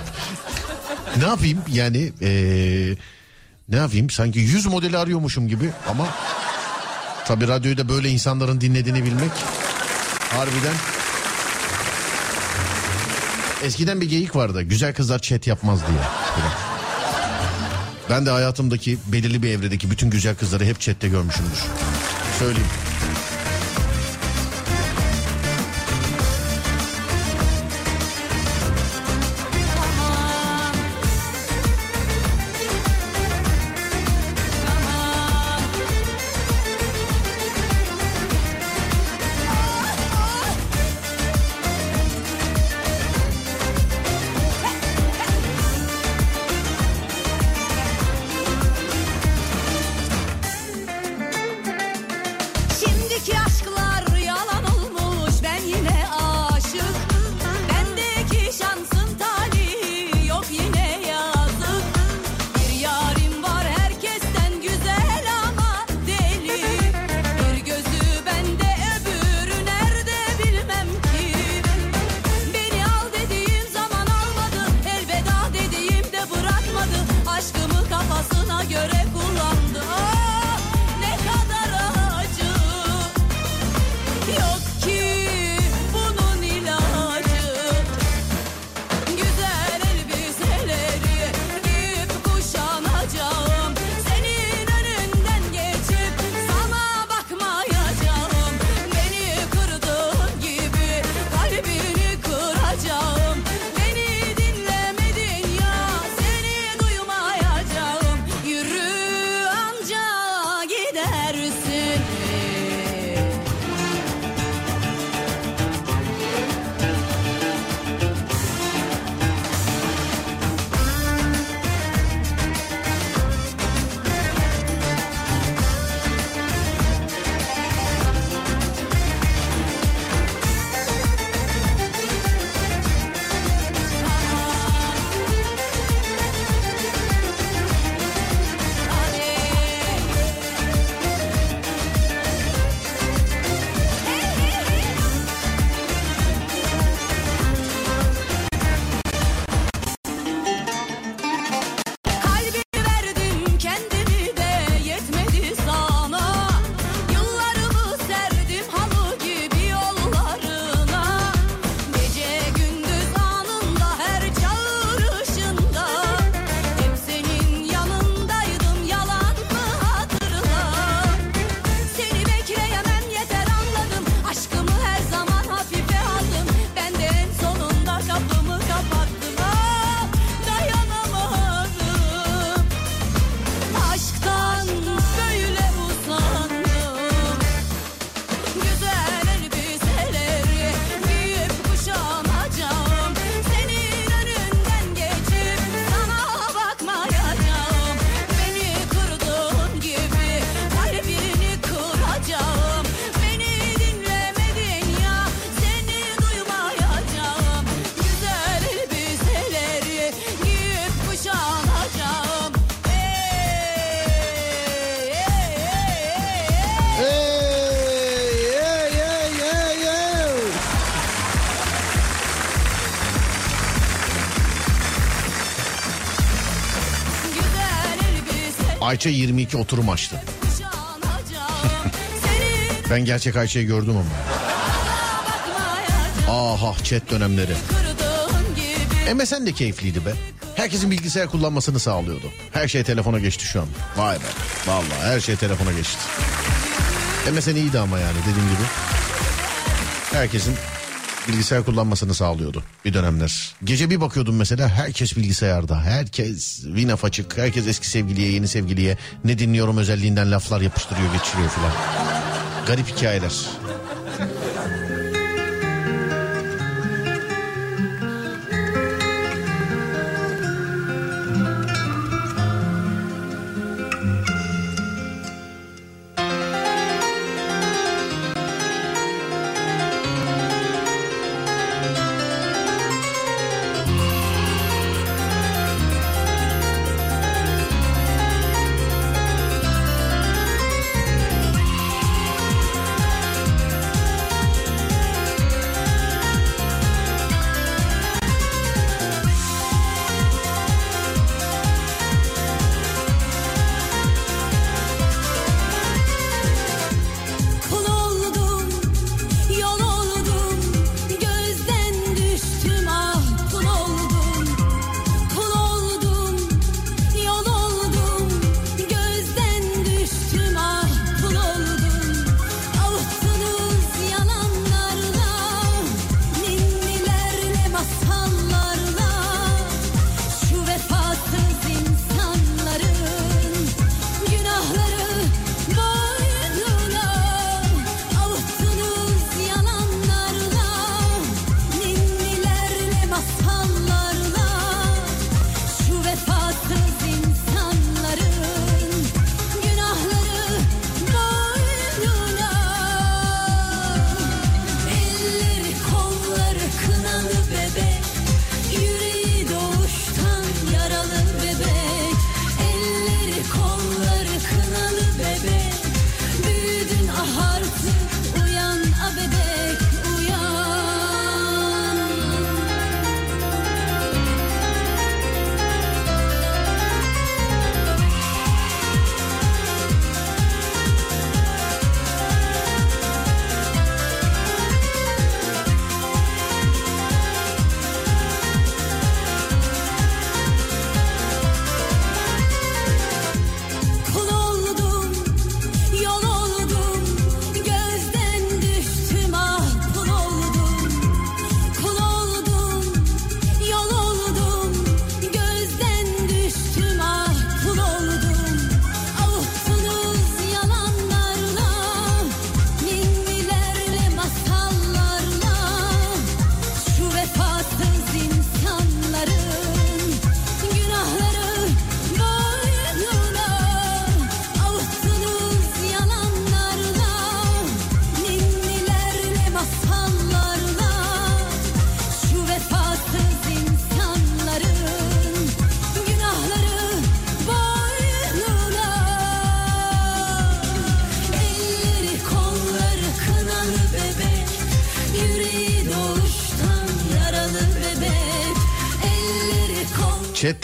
ne yapayım yani ee, ne yapayım sanki yüz modeli arıyormuşum gibi ama tabi radyoyu da böyle insanların dinlediğini bilmek harbiden eskiden bir geyik vardı güzel kızlar chat yapmaz diye. Ben de hayatımdaki belirli bir evredeki bütün güzel kızları hep chatte görmüşümdür. Söyleyeyim. Ayça 22 oturum açtı. Ben gerçek Ayça'yı gördüm ama. Aha chat dönemleri. MSN de keyifliydi be. Herkesin bilgisayar kullanmasını sağlıyordu. Her şey telefona geçti şu an. Vay be. Vallahi her şey telefona geçti. MSN iyiydi ama yani dediğim gibi. Herkesin bilgisayar kullanmasını sağlıyordu bir dönemler. Gece bir bakıyordum mesela herkes bilgisayarda. Herkes Winaf açık. Herkes eski sevgiliye yeni sevgiliye ne dinliyorum özelliğinden laflar yapıştırıyor geçiriyor filan. Garip hikayeler.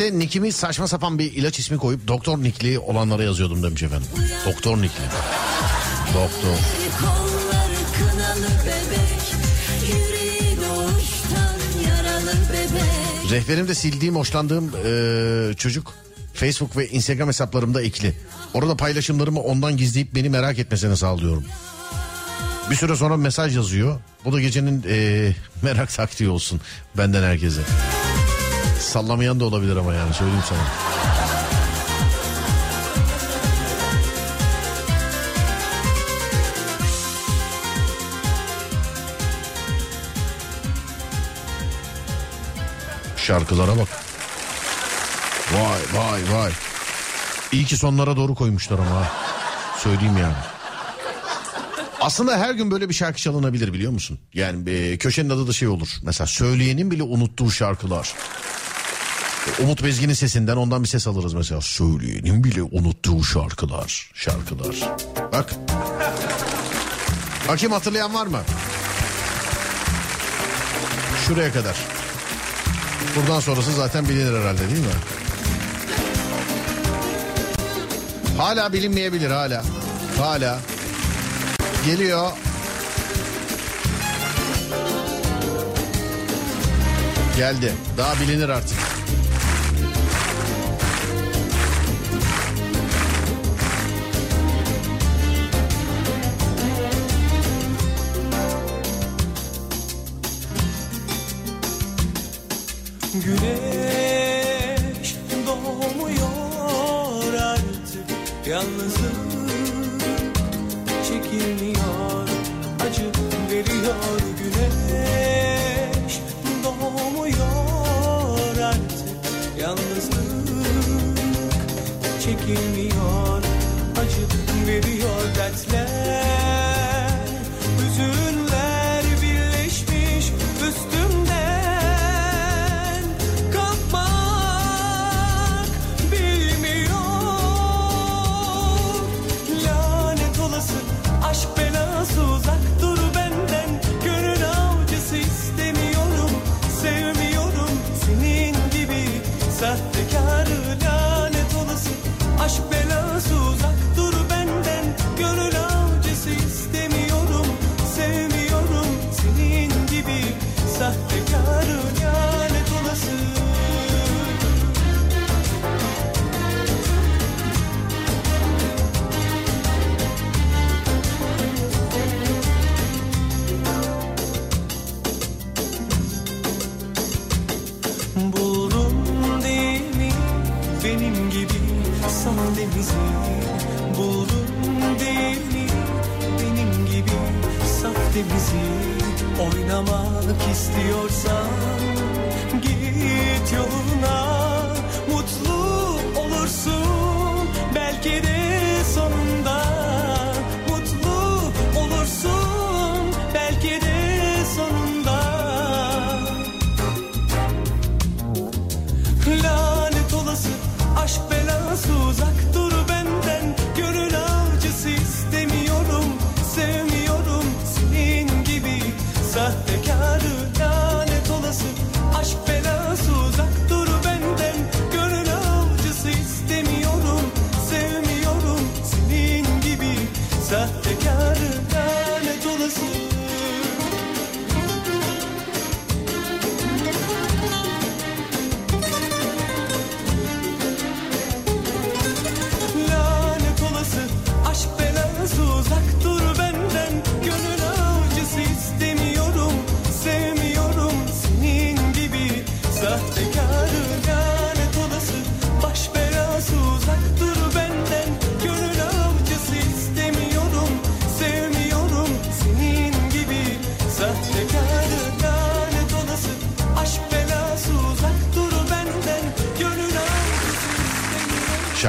Chat'te nickimi saçma sapan bir ilaç ismi koyup Doktor Nickli olanlara yazıyordum demiş efendim. Doktor Nickli. Doktor. Rehberimde sildiğim, hoşlandığım eee, çocuk Facebook ve Instagram hesaplarımda ekli. Orada paylaşımlarımı ondan gizleyip beni merak etmesini sağlıyorum. Bir süre sonra mesaj yazıyor. Bu da gecenin eee, merak taktiği olsun benden herkese. Sallamayan da olabilir ama yani söyleyeyim sana. Şarkılara bak. Vay vay vay. İyi ki sonlara doğru koymuşlar ama. Söyleyeyim yani. Aslında her gün böyle bir şarkı çalınabilir biliyor musun? Yani e, köşenin adı da şey olur. Mesela söyleyenin bile unuttuğu şarkılar. Umut Bezgin'in sesinden ondan bir ses alırız mesela. Söyleyenin bile unuttuğu şarkılar. Şarkılar. Bak. Bakayım hatırlayan var mı? Şuraya kadar. Buradan sonrası zaten bilinir herhalde değil mi? Hala bilinmeyebilir hala. Hala. Geliyor. Geldi. Daha bilinir artık. Güneş doğmuyor artık. Yalnızlık çekilmiyor Acı veriyor güneş Doğmuyor artık. Yalnızlık çekilmiyor Acı veriyor dertler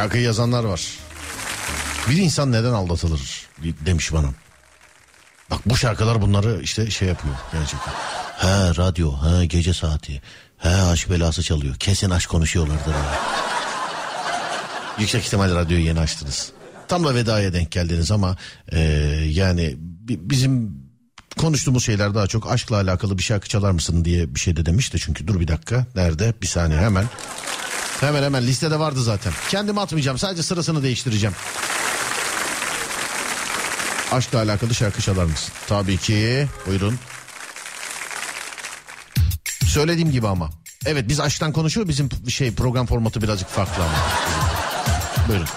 Şarkıyı yazanlar var. Bir insan neden aldatılır demiş bana. Bak bu şarkılar bunları işte şey yapıyor gerçekten. He radyo, he gece saati, he aşk belası çalıyor. Kesin aşk konuşuyorlardır. ha. Yüksek ihtimal radyoyu yeni açtınız. Tam da vedaya denk geldiniz ama e, yani bi- bizim konuştuğumuz şeyler daha çok aşkla alakalı bir şarkı çalar mısın diye bir şey de demişti. Çünkü dur bir dakika nerede bir saniye hemen. Hemen hemen listede vardı zaten. Kendim atmayacağım sadece sırasını değiştireceğim. Aşkla alakalı şarkı çalar mısın? Tabii ki. Buyurun. Söylediğim gibi ama. Evet biz aşktan konuşuyor bizim şey program formatı birazcık farklı ama. Buyurun.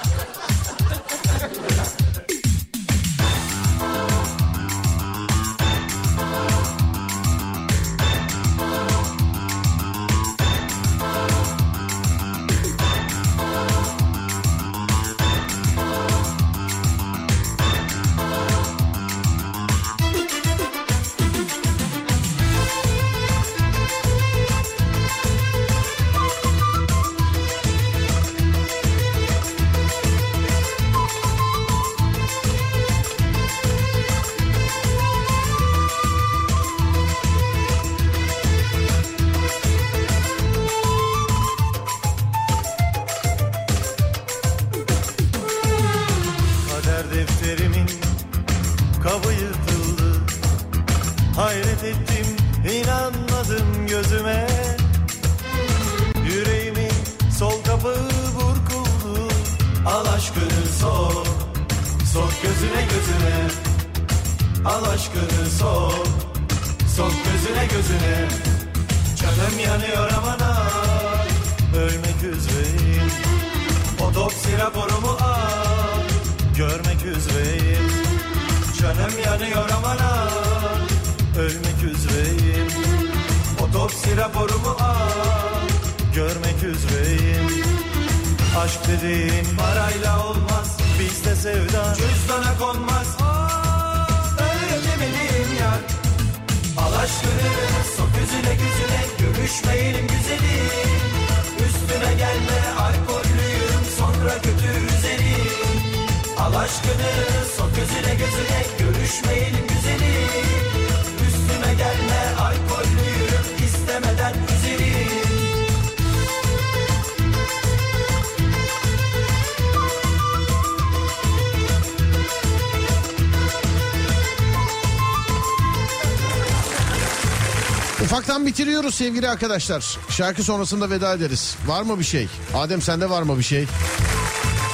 Ufaktan bitiriyoruz sevgili arkadaşlar. Şarkı sonrasında veda ederiz. Var mı bir şey? Adem sende var mı bir şey?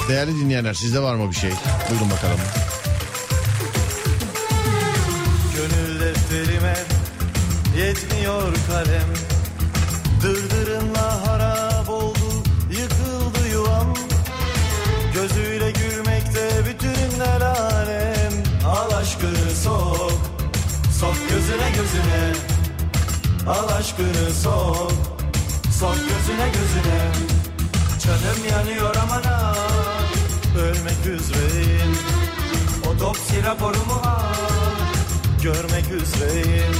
Değerli dinleyenler sizde var mı bir şey? Buyurun bakalım. Gönül defterime yetmiyor kalem Dırdırınla harap oldu yıkıldı yuvam Gözüyle gülmekte bütünler alem Al aşkını sok, sok gözüne gözüne Al aşkını sok, sok gözüne gözüne. Canım yanıyor aman ha Ölmek üzereyim. Otopsi raporumu al Görmek üzereyim.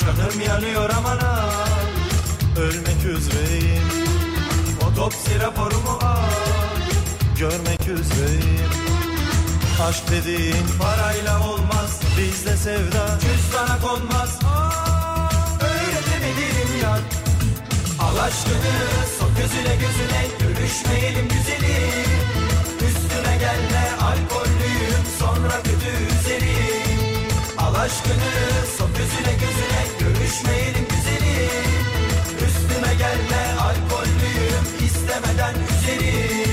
Canım yanıyor aman ha Ölmek üzereyim. Otopsi raporumu al Görmek üzereyim. Aşk dediğin parayla olmaz Bizde sevda cüzdana konmaz. Aa, Al aşkını sok gözüne gözüne Görüşmeyelim güzelim Üstüme gelme alkollüyüm Sonra kötü üzerim Al aşkını sok gözüne gözüne Görüşmeyelim güzelim Üstüme gelme alkollüyüm istemeden üzerim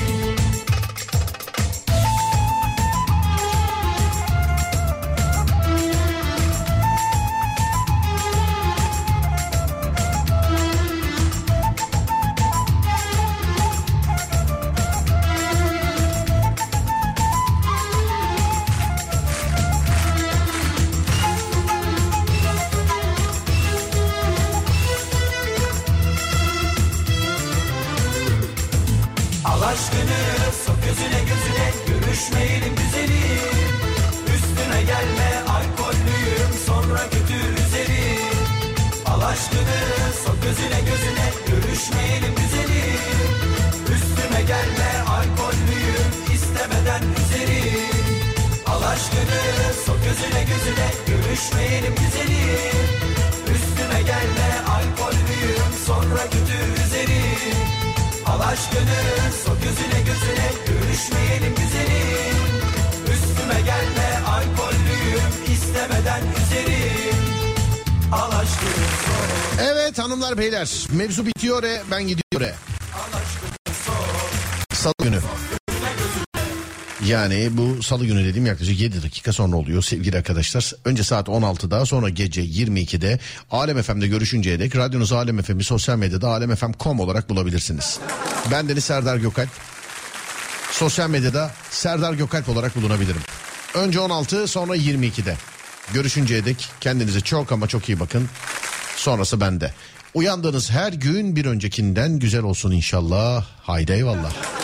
mevzu bitiyor e ben gidiyor e. Salı günü. Yani bu salı günü dediğim yaklaşık 7 dakika sonra oluyor sevgili arkadaşlar. Önce saat 16'da sonra gece 22'de Alem FM'de görüşünceye dek radyonuz Alem FM'i sosyal medyada alemfm.com olarak bulabilirsiniz. Ben Deniz Serdar Gökalp. Sosyal medyada Serdar Gökalp olarak bulunabilirim. Önce 16 sonra 22'de. Görüşünceye dek kendinize çok ama çok iyi bakın. Sonrası bende. Uyandığınız her gün bir öncekinden güzel olsun inşallah. Haydi eyvallah.